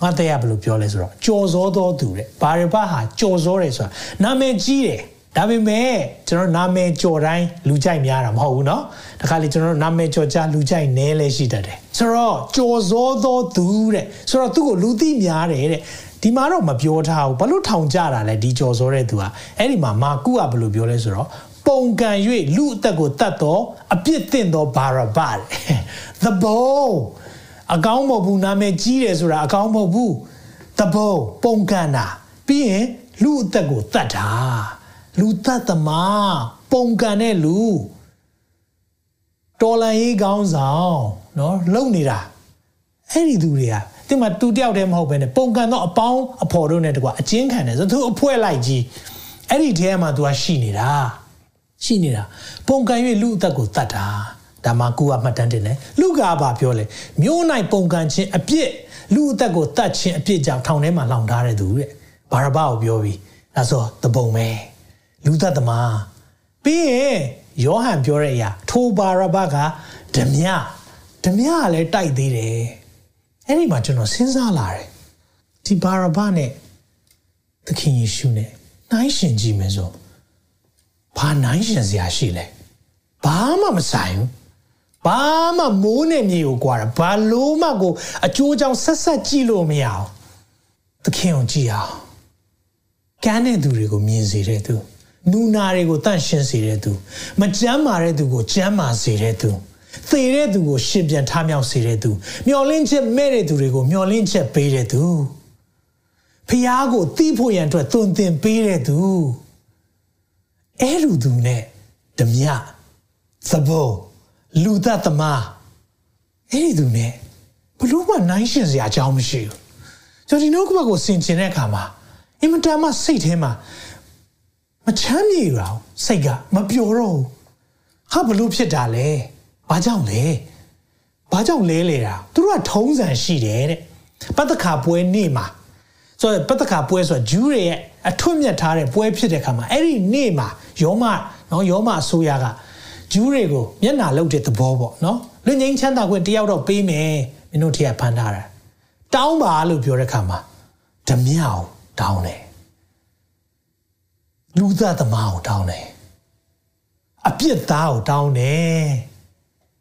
S2: မတ်တရားဘယ်လိုပြောလဲဆိုတော့ကြော်စောတော်သူတဲ့ဘာရဘဟာကြော်စောတယ်ဆိုတာနာမည်ကြီးတယ် ဒါပေမဲ့ကျွန်တော်နာမည်ကြော်တိုင်းလူကြိုက်များတာမဟုတ်ဘူးเนาะတခါလေကျွန်တော်နာမည်ကြော်ကြလူကြိုက်နဲလဲရှိတတ်တယ်ဆိုတော့ကြော်စောတော်သူတဲ့ဆိုတော့သူ့ကိုလူသိများတယ်တဲ့ဒီမှာတော့မပြောထားဘူးဘာလို့ထောင်ကြတာလဲဒီကြော်စောတဲ့သူကအဲ့ဒီမှာမာကုကဘယ်လိုပြောလဲဆိုတော့ပုံကံ၍လူအသက်ကိုတတ်သောအပြစ်တင်သောဘာရဘ the bow အကောင်းမဟုတ်ဘူးနာမည်ကြီးတယ်ဆိုတာအကောင်းမဟုတ်ဘူးတဘုံပုံကန်တာပြီးရင်လူအသက်ကိုတတ်တာ လူတတ်သမားပုံကန်တဲ့လူတော်လန်ရေးကောင်းဆောင်နော်လုံနေတာအဲ့ဒီသူတွေကဒီမှာတူတယောက်တည်းမဟုတ်ဘဲနဲ့ပုံကန်တော့အပေါင်းအဖော်တို့နဲ့တကွာအချင်းခံတယ်ဆိုသူအဖွဲလိုက်ကြီးအဲ့ဒီထဲမှာသူကရှိနေတာရှိနေတာပုံကန်၍လူအသက်ကိုတတ်တာဒါမှကူကမှတ်တမ်းတင်တယ်လူကဘာပြောလဲမျိုးနိုင်ပုံကန်ခြင်းအပြစ်လူအသက်ကိုတတ်ခြင်းအပြစ်ကြောင့်ထောင်ထဲမှာလောင်ထားတဲ့သူတဲ့ဘာရဘကိုပြောပြီးဒါဆိုတပုံပဲ လူသက်သမားပြီးရင်ယောဟန်ပြောတဲ့အရာထိုဘာရဘကဓမြဓမြကလည်းတိုက်သေးတယ်အဲ့ဒီမှာကျွန်တော်စဉ်းစားလာတယ်ဒီဘာရဘနဲ့သခင်ယေရှုနဲ့နိုင်ရှင်ကြည့်မယ်ဆိုဘာနိုင်ရှင်စရာရှိလဲဘာမှမဆိုင်ဘူးဘာမှမိုးနဲ့မြေကိုကွာတာဘာလို့မှကိုအကျိုးကြောင့်ဆက်ဆက်ကြည့်လို့မရအောင်သခင်ကိုကြည့်အောင်ကမ်းတဲ့သူတွေကိုမြင်စေတဲ့သူ နူနာတွေကိုတန့်ရှင်းစေတဲ့သူမကြမ်းမာတဲ့သူကိုကြမ်းမာစေတဲ့သူသေတဲ့သူကိုရှင်ပြန်ထမြောက်စေတဲ့သူမျောလင့်ချက်မဲ့တဲ့သူတွေကိုမျောလင့်ချက်ပေးတဲ့သူဖျားကိုတီးဖို့ရန်အတွက်သွန်သင်ပေးတဲ့သူအဲ့လူသူနဲ့ဓမြသဘောလူသက်သမားအဲ့ဒီသူနဲ့ဘလို့မှနိုင်ရှင်စရာအကြောင်းမရှိဘူးကျွန်တော်ဒီနှုတ်ကပတ်ကိုဆင်ခြင်တဲ့အခါမှာအင်မတန်မှစိတ်ထဲမှာမ ချမ်းမြေရအောင်စိတ်ကမပျော်တော့ဘူးဟာဘလို့ဖြစ်တာလဲဘာကြောင့်လဲဘာကြောင့်လဲလေတာသူတို့ကထုံးစံရှိတယ်တဲ့ပတ္တခါပွဲနေ့မှာဆိုတော့ပတ္တခါပွဲဆိုတော့ဂျူးတွေရဲ့အထွတ်မြတ်ထားတဲ့ပွဲဖြစ်တဲ့ခါမှာအဲ့ဒီနေ့မှာယောမနော်ယောမအစိုးရကဂျူးတွေကိုမျက်နာလုတ်တဲ့သဘောပေါ့နော်လူငိမ့်ချမ်းသာခွင့်တယောက်တော့ပေးမယ်မင်းတို့ထည့်ဖန်ထားတာတောင်းပါလို့ပြောတဲ့ခါမှာဓမြောက်တောင်းတယ် လူသားသမားကိုတောင်းတယ်အပြစ်သားကိုတောင်းတယ်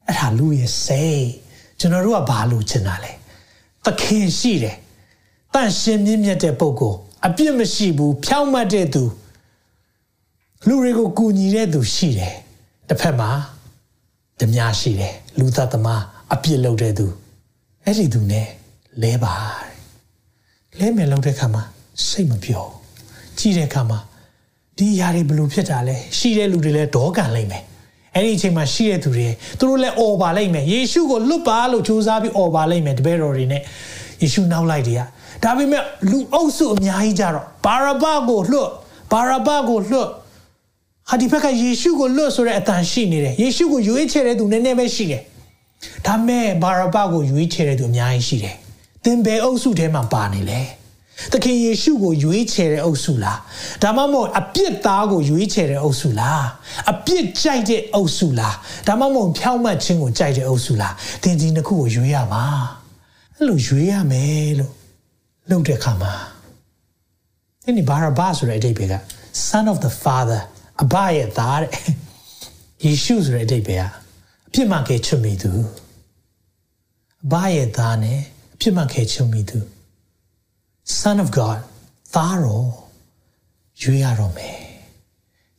S2: အဲ့ဒါလူရဲ့စိတ်ကျွန်တော်တို့ကဘာလို့ချင်တာလဲသခင်ရှိတယ်တန့်ရှင်းမြင့်မြတ်တဲ့ပုဂ္ဂိုလ်အပြစ်မရှိဘူးဖြောင့်မတ်တဲ့သူလူတွေကိုကူညီတဲ့သူရှိတယ်တစ်ဖက်မှာဓမြရှိတယ်လူသားသမားအပြစ်လုပ်တဲ့သူအဲ့ဒီသူ ਨੇ လဲပါလဲမယ်လုပ်တဲ့ခါမှာစိတ်မပြောကြည့်တဲ့အခါမှာ ဒီຢာတွေဘလို့ဖြစ်တာလဲရှိတဲ့လူတွေလည်းဒေါကန်လိုက်မယ်အဲ့ဒီအချိန်မှာရှိတဲ့သူတွေသူတို့လည်းអော်ပါလိုက်မယ်ယေရှုကိုလွတ်ပါလို့ကြိုးစားပြီးអော်ပါလိုက်မယ်တပည့်တော်တွေနဲ့ယေရှုနောက်လိုက်တွေကဒါပေမဲ့လူအုပ်စုအများကြီးကြတော့ဘာရဘကိုလွတ်ဘာရဘကိုလွတ်ဟာဒီဘက်ကယေရှုကိုလွတ်ဆိုတဲ့အတန်ရှိနေတယ်ယေရှုကိုရွေးချယ်တဲ့သူနည်းနည်းပဲရှိတယ်ဒါမဲ့ဘာရဘကိုရွေးချယ်တဲ့သူအများကြီးရှိတယ်သင်ဘယ်အုပ်စုထဲမှာပါနေလဲ သခင်ယေရှုကိုရွေးချယ်တဲ့အုပ်စုလားဒါမှမဟုတ်အပြစ်သားကိုရွေးချယ်တဲ့အုပ်စုလားအပြစ်ကြိုက်တဲ့အုပ်စုလားဒါမှမဟုတ်ဖြောင့်မတ်ခြင်းကိုကြိုက်တဲ့အုပ်စုလားသင်ဒီနှစ်ခုကိုရွေးရပါအဲ့လိုရွေးရမယ်လို့လုပ်တဲ့အခါမှာဒီနေ့ဘာရဘာဆိုတဲ့အဓိပ္ပာယ်က son of the father အဘရဲ့သားတဲ့ယေရှုဆိုတဲ့အဓိပ္ပာယ်ကအပြစ်မှန်ခဲ့ချွတ်မိသူအဘရဲ့သားနဲ့အပြစ်မှန်ခဲ့ချွတ်မိသူ son of god သားတော်ရွေးရတော့မယ်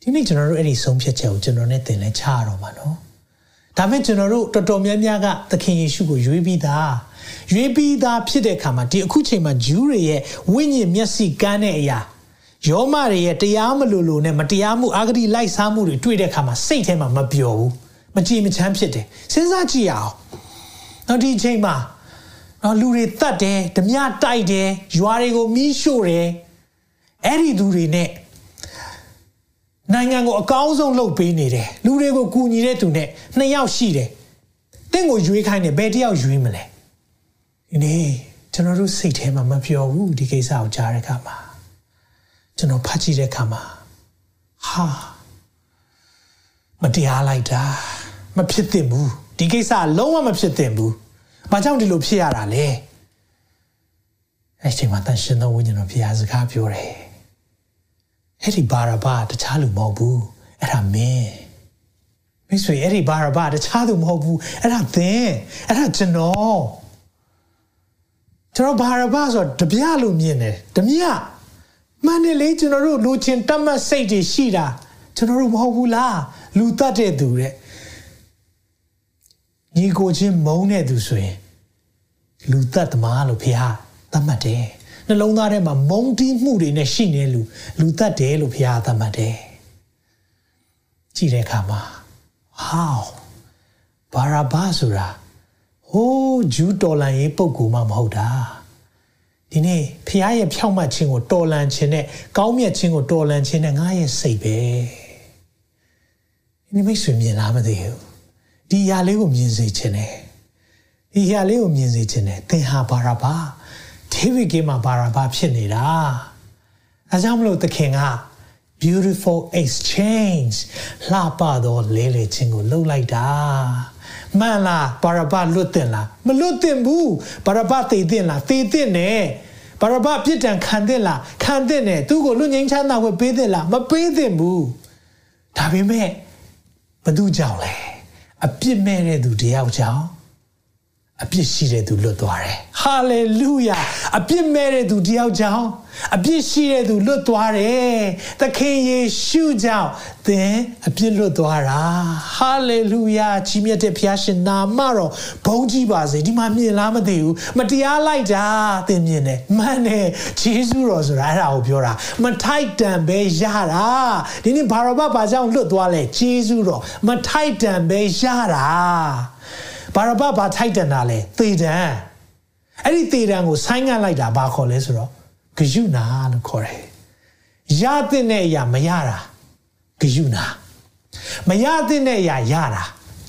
S2: ဒီနေ့ကျွန်တော်တို့အဲ့ဒီဆုံးဖြတ်ချက်ကိုကျွန်တော်နဲ့သင်လဲချရတော့မှာနော်ဒါမဲ့ကျွန်တော်တို့တော်တော်များများကသခင်ယေရှုကိုရွေးပြီးသားရွေးပြီးသားဖြစ်တဲ့အခါမှာဒီအခုချိန်မှာဂျူးတွေရဲ့ဝိညာဉ်မျက်စိကန်းတဲ့အရာယောမတွေရဲ့တရားမလိုလိုနဲ့မတရားမှုအာဂတိလိုက်စားမှုတွေတွေ့တဲ့အခါမှာစိတ်ထဲမှာမပျော်ဘူးမကြည်မချမ်းဖြစ်တယ်စဉ်းစားကြည့်ရအောင်နောက်ဒီချိန်မှာ နော်လူတွေတတ်တယ်ဓမြတိုက်တယ်ရွာတွေကိုမီးရှို့တယ်အဲ့ဒီသူတွေနဲ့နိုင်ငံကိုအကောင်းဆုံးလုပ်ပေးနေတယ်လူတွေကိုကူညီတဲ့သူနဲ့နှစ်ယောက်ရှိတယ်တင့်ကိုရွေးခိုင်းတယ်ဘယ်တယောက်ရွေးမလဲဒီနေ့ကျွန်တော်တို့စိတ်ထဲမှာမပြောဘူးဒီကိစ္စကိုကြားတဲ့အခါမှာကျွန်တော်ဖတ်ကြည့်တဲ့အခါမှာဟာမတရားလိုက်တာမဖြစ်သင့်ဘူးဒီကိစ္စလုံးဝမဖြစ်သင့်ဘူး ဘာကြောင့်ဒီလိုဖြစ်ရတာလဲအဲ့ချိန်မှာတန်ရှင်သောဝိညာဉ်တော်ဘုရားစကားပြောတယ်အဲ့ဒီဘာရဘာတခြားလူမဟုတ်ဘူးအဲ့ဒါမင်းမိတ်ဆွေအဲ့ဒီဘာရဘာတခြားသူမဟုတ်ဘူးအဲ့ဒါသင်အဲ့ဒါကျွန်တော်ကျွန်တော်ဘာရဘာဆိုတပြလို့မြင်တယ်တမြမှန်တယ်လေကျွန်တော်တို့လူချင်းတတ်မှတ်စိတ်တွေရှိတာကျွန်တော်တို့မဟုတ်ဘူးလားလူတတ်တဲ့သူတဲ့ညီကိုချင်းမုန်းတဲ့သူဆိုရင် လူသက်သမားလို့ဖះသတ်မှတ်တယ်နှလုံးသားထဲမှာမုန်းတီးမှုတွေနဲ့ရှိနေလူလူသက်တယ်လို့ဖះသတ်မှတ်တယ်ကြည့်တဲ့အခါမှာဟောဘာရာဘာဆိုတာဟိုးဂျူးတော်လန်ရေးပုံကူမှမဟုတ်တာဒီနေ့ဖះရဲ့ဖြောက်မှတ်ခြင်းကိုတော်လန်ခြင်းနဲ့ကောင်းမြတ်ခြင်းကိုတော်လန်ခြင်းနဲ့ငါရဲ့စိတ်ပဲဒီမိတ်ဆွေမြင်လားမသိဘူးဒီຢာလေးကိုမြင်စေခြင်းနဲ့ ဒီຢာလေးကိုမြင်စေခြင်းနဲ့သင်ဟာဘာရာဘာဒေးဗစ်ကမှာဘာရာဘာဖြစ်နေတာအဲကြောင့်မလို့သခင်က beautiful exchange လှပသောလဲလေခြင်းကိုလုပ်လိုက်တာမှန်လားဘာရဘလွတ်တင်လားမလွတ်တင်ဘူးဘာရဘတည်တင်လားတည်တင်နဲ့ဘာရဘပြစ်ဒဏ်ခံတင်လားခံတင်နဲ့သူ့ကိုလွတ်ငင်းချမ်းသာခွင့်ပေးတင်လားမပေးတင်ဘူးဒါပေမဲ့ဘသူကြောင့်လဲအပြစ်မဲ့တဲ့သူတယောက်ကြောင့် အပြစ်ရှိတဲ့သူလွတ်သွားတယ်ဟာလေလုယာအပြစ်မဲ့တဲ့သူတယောက်ကြောင့်အပြစ်ရှိတဲ့သူလွတ်သွားတယ်သခင်ယေရှုကြောင့်သင်အပြစ်လွတ်သွားတာဟာလေလုယာကြီးမြတ်တဲ့ဘုရားရှင်နာမတော်ဘုန်းကြီးပါစေဒီမှာမြင်လားမသိဘူးမတရားလိုက်တာသင်မြင်တယ်မှန်တယ်ဂျေဇုတော်ဆိုတာအဲ့ဒါကိုပြောတာမထိုက်တန်ပဲရတာဒီနေ့ဘာရောဘဘာကြောင့်လွတ်သွားလဲဂျေဇုတော်မထိုက်တန်ပဲရတာ ဘာရဘဘာထိုက်တန်တာလဲသေတံအဲ့ဒီသေတံကိုဆိုင်းငံ့လိုက်တာဘာခေါ်လဲဆိုတော့ဂယုနာလို့ခေါ်တယ်ရတဲ့အရာမရတာဂယုနာမရတဲ့အရာရတာ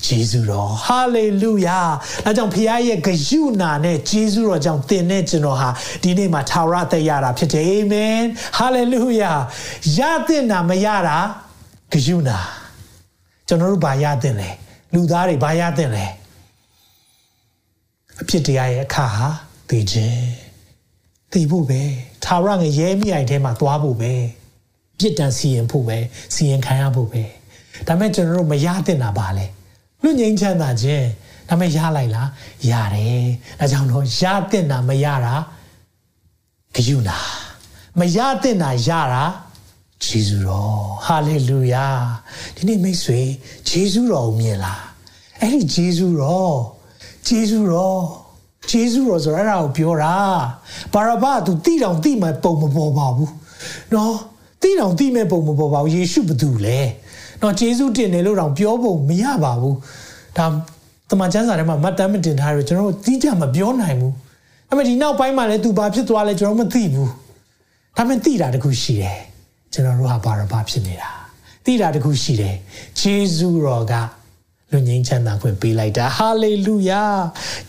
S2: ဂျေဇုတော်ဟာလေလုယာအဲကြောင့်ဖခင်ရဲ့ဂယုနာနဲ့ဂျေဇုတော်ကြောင့်သင်နဲ့ကျွန်တော်ဟာဒီနေ့မှာထာဝရသက်ရတာဖြစ်တယ်အာမင်ဟာလေလုယာရတဲ့နာမရတာဂယုနာကျွန်တော်တို့ဘာရတဲ့လဲလူသားတွေဘာရတဲ့လဲ အဖြစ်တရားရဲ့အခါဟာသိခြင်းသိဖို့ပဲထာဝရငရဲမိအိုင်ထဲမှာသွားဖို့ပဲပြစ်ဒဏ်စီရင်ဖို့ပဲစီရင်ခံရဖို့ပဲဒါမဲ့ကျွန်တော်တို့မရတဲ့နာပါလေလူငိမ့်ချမ်းသာခြင်းဒါမဲ့ရလိုက်လားရတယ်ဒါကြောင့်တော့ရတဲ့နာမရတာဂယုနာမရတဲ့နာရတာဂျေဇုတော်ဟာလေလုယာဒီနေ့မိတ်ဆွေဂျေဇုတော်ကိုမြင်လားအဲ့ဒီဂျေဇုတော် ဂျေဇုတော်ဂျေဇုတော်ဆိုအဲ့ဒါကိုပြောတာဘာရဘသူတိတောင်တိမဲ့ပုံမပေါ်ပါဘူးနော်တိတောင်တိမဲ့ပုံမပေါ်ပါဘူးယေရှုဘသူလဲနော်ဂျေဇုတင်တယ်လို့တောင်ပြောဖို့မရပါဘူးဒါတမန်ကျမ်းစာထဲမှာမတ်တမ်းမတင်ထားရကျွန်တော်တို့တိကျမပြောနိုင်ဘူးအဲ့မဲ့ဒီနောက်ပိုင်းမှာလည်းသူဘာဖြစ်သွားလဲကျွန်တော်မသိဘူးဒါပေမဲ့သိတာတခုရှိတယ်ကျွန်တော်တို့ဟာဘာရဘဖြစ်နေတာသိတာတခုရှိတယ်ဂျေဇုတော်က လွတ်ငင်းချမ်းသာခွင့်ပေးလိုက်တာဟာလေလုယာ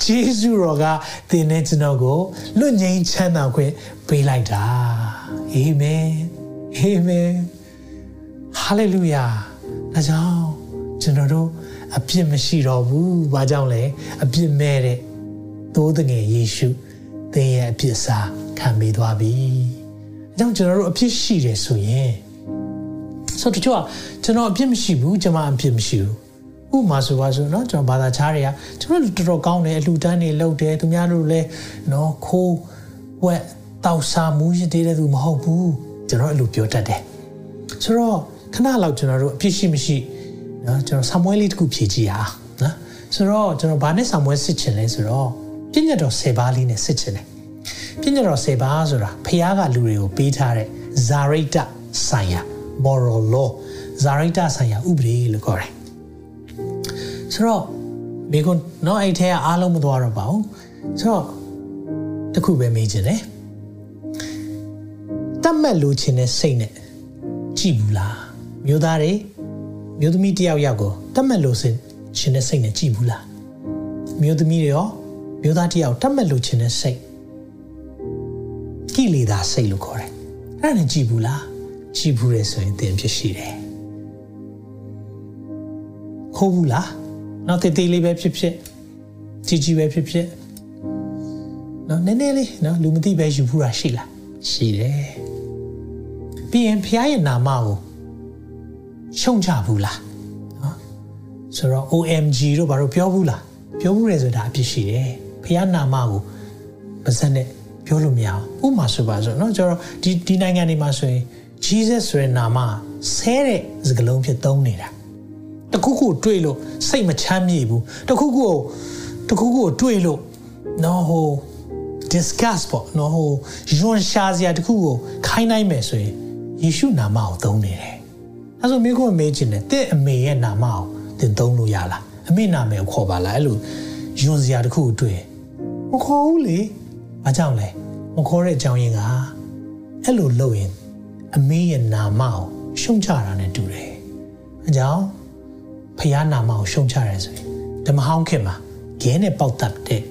S2: ဂျေဇုတော်ကသင်နဲ့ကျွန်တော်ကိုလွတ်ငင်းချမ်းသာခွင့်ပေးလိုက်တာအာမင်အာမင်ဟာလေလုယာဒါကြောင့်ကျွန်တော်တို့အပြစ်မရှိတော့ဘူးဘာကြောင့်လဲအပြစ်မဲ့တဲ့သိုးတငယ်ယေရှုသင်ရဲ့အပြစ်စားခံပေးသွားပြီအဲကြောင့်ကျွန်တော်တို့အပြစ်ရှိတယ်ဆိုရင်ဆိုတော့ကျွန်တော်အပြစ်မရှိဘူးကျွန်မအပြစ်မရှိဘူး ဥမာဆိုပါဆိုเนาะကျွန်တော်ဘာသာချားတွေကကျွန်တော်တော်တော်ကောင်းတယ်အလှူဒန်းတွေလုပ်တယ်သူများတို့လည်းเนาะခိုးဝက်တောက်စားမှုရတဲ့သူမဟုတ်ဘူးကျွန်တော်အလှူပြောတတ်တယ်ဆိုတော့ခဏလောက်ကျွန်တော်တို့အပြစ်ရှိမရှိเนาะကျွန်တော်ဆာမွဲလေးတစ်ခုဖြည့်ကြည့်အောင်နော်ဆိုတော့ကျွန်တော်ဘာနဲ့ဆာမွဲစစ်ချင်လဲဆိုတော့ပြည့်ညတ်တော်10ပါးလေးနဲ့စစ်ချင်တယ်ပြည့်ညတ်တော်10ပါးဆိုတာဖခင်ကလူတွေကိုပေးထားတဲ့ဇာရိတဆိုင်ရာ moral law ဇာရိတဆိုင်ရာဥပဒေလို့ခေါ်တယ် ဆိုတော့မိကွန်းတော့အဲ့ထဲကအားလုံးမသွားတော့ပါဘူးဆိုတော့တခုပဲမေးချင်တယ်တတ်မှတ်လို့ခြင်းနဲ့စိတ်နဲ့ကြည်ဘူးလားမျိုးသားတွေမျိုးသမီးတယောက်ယောက်ကိုတတ်မှတ်လို့ခြင်းနဲ့စိတ်နဲ့ကြည်ဘူးလားမျိုးသမီးတွေရောမျိုးသားတယောက်တတ်မှတ်လို့ခြင်းနဲ့စိတ်ကိလေသာစိတ်လို့ခေါ်တယ်အဲ့ဒါနဲ့ကြည်ဘူးလားကြည်ဘူးလေဆိုရင်သင်ဖြစ်ရှိတယ်ခိုးဘူးလား နော်တည်တည်လေးပဲဖြစ်ဖြစ်ကြီးကြီးပဲဖြစ်ဖြစ်နော်နည်းနည်းလေးနော်လူမသိပဲယူဘူးတာရှိလားရှိတယ်ပြီးရင်ဖခင်ရဲ့နာမကိုရှုံချဘူးလားနော်ဆိုတော့ OMG တို့ဘာလို့ပြောဘူးလားပြောဘူးလေဆိုတာအဖြစ်ရှိတယ်ဖခင်နာမကိုပါစက်နဲ့ပြောလို့မရဘူးဥပမာဆိုပါဆိုနော်ကျတော့ဒီဒီနိုင်ငံတွေမှာဆိုရင် Jesus ဆိုတဲ့နာမဆဲတဲ့စကားလုံးဖြစ်သုံးနေတာ တခုခုတွေ့လို့စိတ်မချမ်းမြေ့ဘူးတခုခုတခုခုတွေ့လို့နော်ဟို discuss ပေါ့နော်ဟိုယွန်ရှာစရာတခုကိုခိုင်းနိုင်မယ်ဆိုရင်ယေရှုနာမကိုသုံးနေတယ်အဲဆိုမိခွန်းမေးချင်တယ်တဲ့အမေရဲ့နာမကိုသင်သုံးလို့ရလားအမေနာမည်ကိုခေါ်ပါလားအဲ့လိုယွန်စရာတခုကိုတွေ့မခေါ်ဘူးလေဘာကြောင့်လဲမခေါ်တဲ့အကြောင်းရင်းကအဲ့လိုလုပ်ရင်အမေရဲ့နာမကိုရှုံချတာနဲ့တူတယ်။အဲကြောင့် ဖခင်နာမကိုရှုံချရဲဆိုရင်ဓမ္မဟောင်းခင်မှာဂဲနဲ့ပေါက်တပ်တဲ့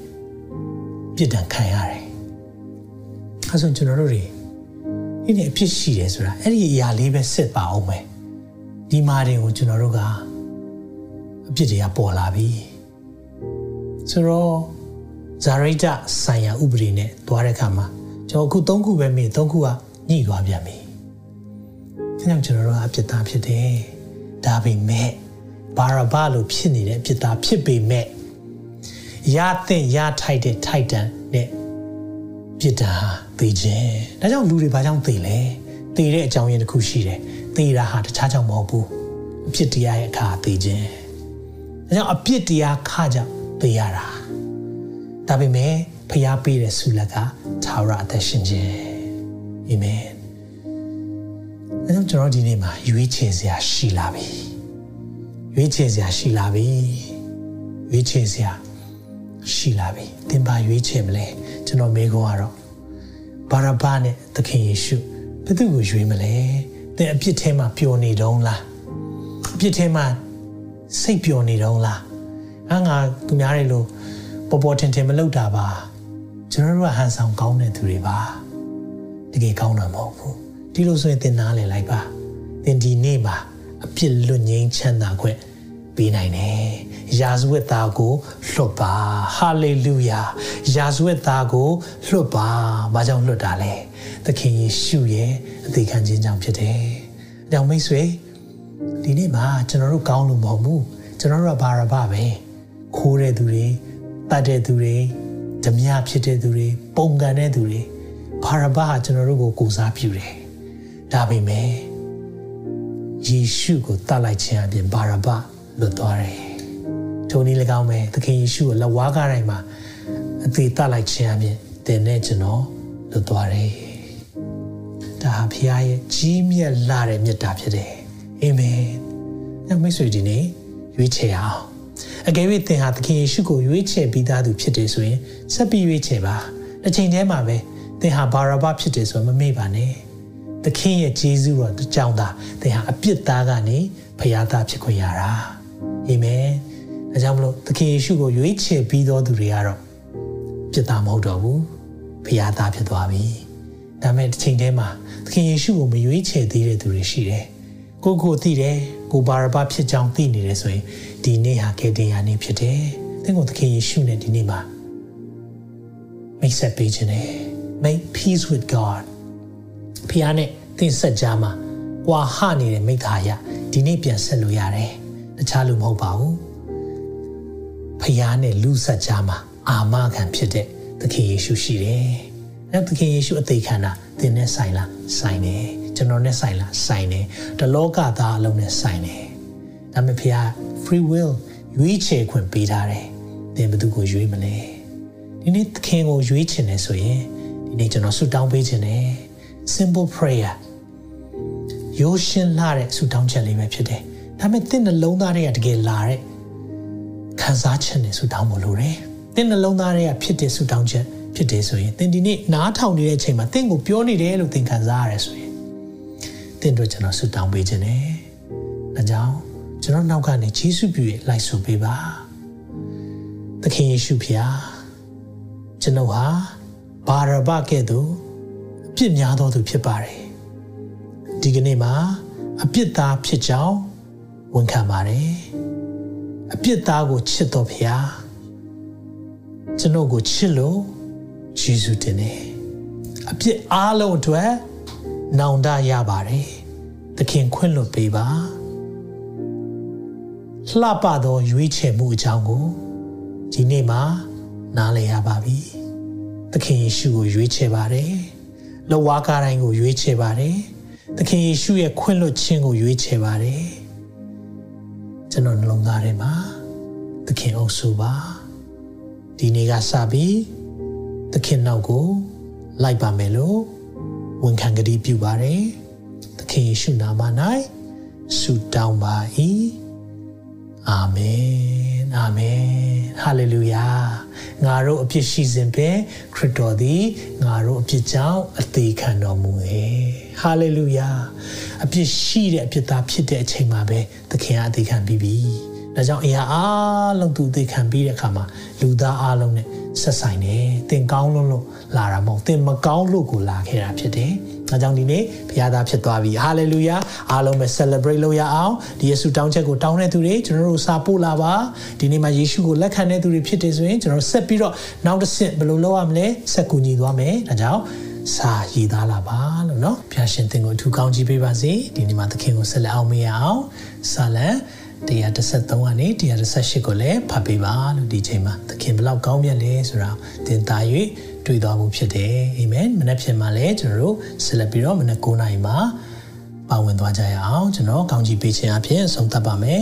S2: ပြစ်ဒဏ်ခံရတယ်။အဲဆိုကျွန်တော်တို့တွေဒီနေ့အဖြစ်ရှိတယ်ဆိုတာအဲ့ဒီအရာလေးပဲစစ်ပါအောင်မယ်။ဒီမာတွေကိုကျွန်တော်တို့ကအဖြစ်တွေကပေါ်လာပြီ။ဆိုတော့ဇာရိတဆိုင်ရာဥပဒေနဲ့သွားတဲ့အခါမှာကျွန်တော်အခု၃ခုပဲမေး၃ခုကညှိသွားပြန်ပြီ။အဲကြောင့်ကျွန်တော်တို့ကအပြစ်သားဖြစ်တယ်။ဒါပေမဲ့ ဘာရဘလို့ဖြစ်နေတဲ့အပြစ်သားဖြစ်ပေမဲ့ရတဲ့ရထိုက်တဲ့ထိုက်တန်နဲ့ပြစ်တာသိခြင်း။ဒါကြောင့်လူတွေဘာကြောင့်သိလဲ။သိတဲ့အကြောင်းရင်းတစ်ခုရှိတယ်။သိတာဟာတခြားကြောင့်မဟုတ်ဘူး။အပြစ်တရားရဲ့အခါသိခြင်း။ဒါကြောင့်အပြစ်တရားခကြောင့်သိရတာ။ဒါပေမဲ့ဖျားပေးတဲ့ဆုလက်ကသာရအသက်ရှင်ခြင်းအာမင်အဲကြောင့်ကျွန်တော်ဒီနေ့မှာရွေးချယ်စရာရှိလာပြီ ရွေးချယ်စရာရှိလာပြီရွေးချယ်စရာရှိလာပြီသင်ပါရွေးချယ်မလဲကျွန်တော်မေးခွန်းကတော့ဘာရဘနဲ့သခင်ယေရှုဘယ်သူကိုရွေးမလဲသင်အပြစ်ထဲမှာပျော်နေတုံးလားအပြစ်ထဲမှာစိတ်ပျော်နေတုံးလားအငါသူများတွေလို့ပေါ်ပေါ်ထင်ထင်မလုပ်တာပါကျွန်တော်တို့ကဟန်ဆောင်ကောင်းတဲ့သူတွေပါတကယ်ကောင်းတာမဟုတ်ဘူးဒီလိုဆိုရင်သင်နားလည်လိုက်ပါသင်ဒီနေ့မှာ အပြစ်လွတ်ငြိမ်းချမ်းသာခွင့်ပေးနိုင်တယ်ယာဇဝတ်သားကိုလွတ်ပါဟာလေလုယာယာဇဝတ်သားကိုလွတ်ပါဘာကြောင့်လွတ်တာလဲသခင်ယေရှုရဲ့အသေးခံခြင်းကြောင့်ဖြစ်တယ်အကြောင်းမိတ်ဆွေဒီနေ့မှာကျွန်တော်တို့ကောင်းလို့မဟုတ်ဘူးကျွန်တော်တို့ကဘာရပါပဲခိုးတဲ့သူတွေတတ်တဲ့သူတွေဓမြဖြစ်တဲ့သူတွေပုံကန်တဲ့သူတွေဘာရဘဟာကျွန်တော်တို့ကိုကိုစားပြုတယ်ဒါပေမဲ့ ယေရှုကိုတတ်လိုက်ခြင်းအပြင်ဘာရဘလွတ်သွားတယ်ထိုနည်း၎င်းပဲသခင်ယေရှုကိုလက်ဝါးကားတိုင်းမှာအသေးတတ်လိုက်ခြင်းအပြင်တင်နဲ့ကျွန်တော်လွတ်သွားတယ်ဒါဟာဖခင်ရဲ့ကြီးမြတ်လာတဲ့မြတ်တာဖြစ်တယ်အာမင်။အဲမိတ်ဆွေဒီနေ့ရွေးချယ်အောင်အကယ်၍သင်ဟာသခင်ယေရှုကိုရွေးချယ်ပြီးသားသူဖြစ်တယ်ဆိုရင်ဆက်ပြီးရွေးချယ်ပါတစ်ချိန်တည်းမှာပဲသင်ဟာဘာရဘဖြစ်တယ်ဆိုမမေ့ပါနဲ့ သခင်ရဲ့ဂျေဇုတော်အကြောင်းသာသင်ဟာအပြစ်သားကနေဖရာသားဖြစ်ခွင့်ရတာအာမင်ဒါကြောင့်မလို့သခင်ယေရှုကိုရွေးချယ်ပြီးသောသူတွေကတော့ပြစ်သားမဟုတ်တော့ဘူးဖရာသားဖြစ်သွားပြီဒါပေမဲ့တစ်ချိန်တည်းမှာသခင်ယေရှုကိုမရွေးချယ်သေးတဲ့သူတွေရှိတယ်ကိုကိုသိတယ်ကိုဘာရဘဖြစ်ကြောင်းသိနေတယ်ဆိုရင်ဒီနေ့ဟာကေတင်ယာနေ့ဖြစ်တယ်။သင်ကိုသခင်ယေရှုနဲ့ဒီနေ့မှာမိတ်ဆက်ပေးခြင်းနဲ့ make peace with God ဖခင်နဲ့သင်ဆက်ကြမှာကွာဟနေတဲ့မိသားရဒီနေ့ပြန်ဆက်လို့ရတယ်။တခြားလူမဟုတ်ပါဘူး။ဖခင်နဲ့လူဆက်ကြမှာအာမခံဖြစ်တဲ့သခင်ယေရှုရှိတယ်။အဲသခင်ယေရှုအသေးခံတာသင်နဲ့ဆိုင်လားဆိုင်တယ်။ကျွန်တော်နဲ့ဆိုင်လားဆိုင်တယ်။တလောကသားအလုံးနဲ့ဆိုင်တယ်။ဒါပေမဲ့ဖခင် free will ရွေးချယ်ခွင့်ပေးထားတယ်။သင်ဘယ်သူကိုရွေးမလဲ။ဒီနေ့သခင်ကိုရွေးချင်တယ်ဆိုရင်ဒီနေ့ကျွန်တော်ဆုတောင်းပေးခြင်းတယ်။ simple prayer ရိုးရှင်းလာတဲ့ဆုတောင်းချက်လေးပဲဖြစ်တယ်။ဒါပေမဲ့သင်နှလုံးသားတွေကတကယ်လာတဲ့ခံစားချက်နဲ့ဆုတောင်းဖို့လိုတယ်။သင်နှလုံးသားတွေကဖြစ်တဲ့ဆုတောင်းချက်ဖြစ်တယ်ဆိုရင်သင်ဒီနေ့နားထောင်နေတဲ့အချိန်မှာသင်ကိုပြောနေတယ်လို့သင်ခံစားရတယ်ဆိုရင်သင်တို့ကျွန်တော်ဆုတောင်းပေးခြင်းတယ်။ဒါကြောင့်ကျွန်တော်နောက်ကနေယေရှုပြုရဲ့လိုက်ဆိုပေးပါသခင်ယေရှုဖျားကျွန်တော်ဟာဘာရဘကဲ့သို့အ ပြစ်များသောသူဖြစ်ပါတယ်ဒီကနေ့မှာအပြစ်သားဖြစ်ကြောင်းဝန်ခံပါတယ်အပြစ်သားကိုချစ်တော်ဖျားကျွန်တော်ကိုချစ်လို့ယေရှုတင်တယ်အပြစ်အားလုံးအတွက်နောင်တရပါတယ်သခင်ခွင့်လွှတ်ပေးပါလှပသောရွေးချယ်မှုအကြောင်းကိုဒီနေ့မှာနားလည်ရပါပြီ။သခင်ယေရှုကိုရွေးချယ်ပါတယ်။ လောဝါကားတိုင်းကိုရွေးချယ်ပါတယ်။သခင်ယေရှုရဲ့ခွင့်လွှတ်ခြင်းကိုရွေးချယ်ပါတယ်။ကျွန်တော်နှလုံးသားထဲမှာသခင်အုပ်စုပါဒီဒီနေ့ကစပြီးသခင်နောက်ကိုလိုက်ပါမယ်လို့ဝန်ခံကြည်ပြုပါတယ်သခင်ယေရှုနာမ၌ဆုတောင်းပါ၏အာမင်အာမင် ဟာလေလုယာငါတို့အပြစ်ရှိစဉ်ပင်ခရစ်တော်သည်ငါတို့အပြစ်ကြောင့်အသေးခံတော်မူ၏ဟာလေလုယာအပြစ်ရှိတဲ့အပြစ်သားဖြစ်တဲ့အချိန်မှာပဲသခင်ကအသေးခံပြီးပြီဒါကြောင့်အရာအားလုံးသူအသေးခံပြီးတဲ့အခါမှာလူသားအားလုံးနဲ့ဆက်ဆိုင်တယ်သင်ကောင်းလို့လို့လာတာမဟုတ်သင်မကောင်းလို့ကိုလာခဲ့တာဖြစ်တယ် ဒါကြောင့်ဒီနေ့ဘုရားသားဖြစ်သွားပြီဟာလေလုယာအားလုံးပဲ celebrate လုပ်ရအောင်ဒီယေရှုတောင်းချက်ကိုတောင်းတဲ့သူတွေကျွန်တော်တို့စာပို့လာပါဒီနေ့မှာယေရှုကိုလက်ခံတဲ့သူတွေဖြစ်တယ်ဆိုရင်ကျွန်တော်ဆက်ပြီးတော့နောက်တစ်ဆင့်ဘယ်လိုလုပ်ရမလဲဆက်ကူညီသွားမယ်ဒါကြောင့်စာရည်သားလာပါလို့เนาะဖျာရှင်သင်ကိုအထူးကောင်းချီးပေးပါစေဒီနေ့မှာသခင်ကိုဆက်လက်အောင်မေးအောင်စာလံ133ကနေ138ကိုလည်းဖတ်ပေးပါလို့ဒီချိန်မှာသခင်ဘလောက်ကောင်းမြတ်လဲဆိုတာသင်သား၍ တွေ့သွားမှုဖြစ်တယ်အာမင်မနေ့ဖြစ်မှာလည်းကျွန်တော်တို့ဆက်လက်ပြီးတော့မနေ့9နာရီမှာပါဝင်သွားကြရအောင်ကျွန်တော်ကောင်းချီးပေးခြင်းအဖြစ်ဆုံးသတ်ပါမယ်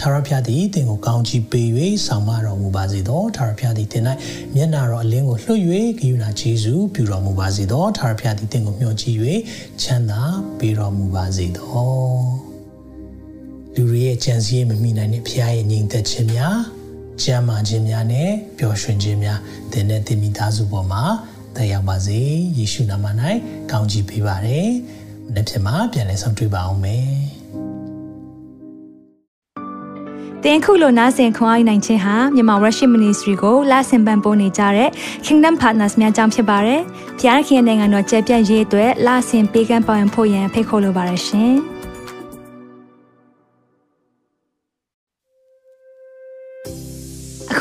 S2: ထာဝရဘုရားသည်သင်ကိုကောင်းချီးပေး၍ဆောင်မတော်မူပါစေသောထာဝရဘုရားသည်သင်၌မျက်နာတော်အလင်းကိုလွှတ်၍ဂိယူနာယေရှုပြုတော်မူပါစေသောထာဝရဘုရားသည်သင်ကိုမျှော်ကြည့်၍ချမ်းသာပေးတော်မူပါစေသောလူတွေရဲ့ကြံစည်မမိနိုင်တဲ့ဘုရားရဲ့ညီသက်ခြင်းများ ကျမ်းမာခြင်းများနဲ့ပျော်ရွှင်ခြင်းများသင်နဲ့သင်မိသားစုပေါ်မှာတက်ရောက်ပါစေယေရှုနာမ၌ကောင်းချီးပေးပါရယ်မနေ့ဖြစ်မှာပြန်လည်ဆောင်တွေ့ပါအောင်မယ်
S1: တင်ခုလိုနာဆင်ခွန်အားနိုင်ခြင်းဟာမြန်မာ Worship Ministry ကိုလာဆင်ပန်ပိုးနေကြတဲ့ Kingdom Partners များအကြောင်းဖြစ်ပါတယ်။ဖျားခင်နိုင်ငံတော်ကျယ်ပြန့်ရေးအတွက်လာဆင်ပေးကမ်းပောင်းဖို့ရန်ဖိတ်ခေါ်လိုပါတယ်ရှင်။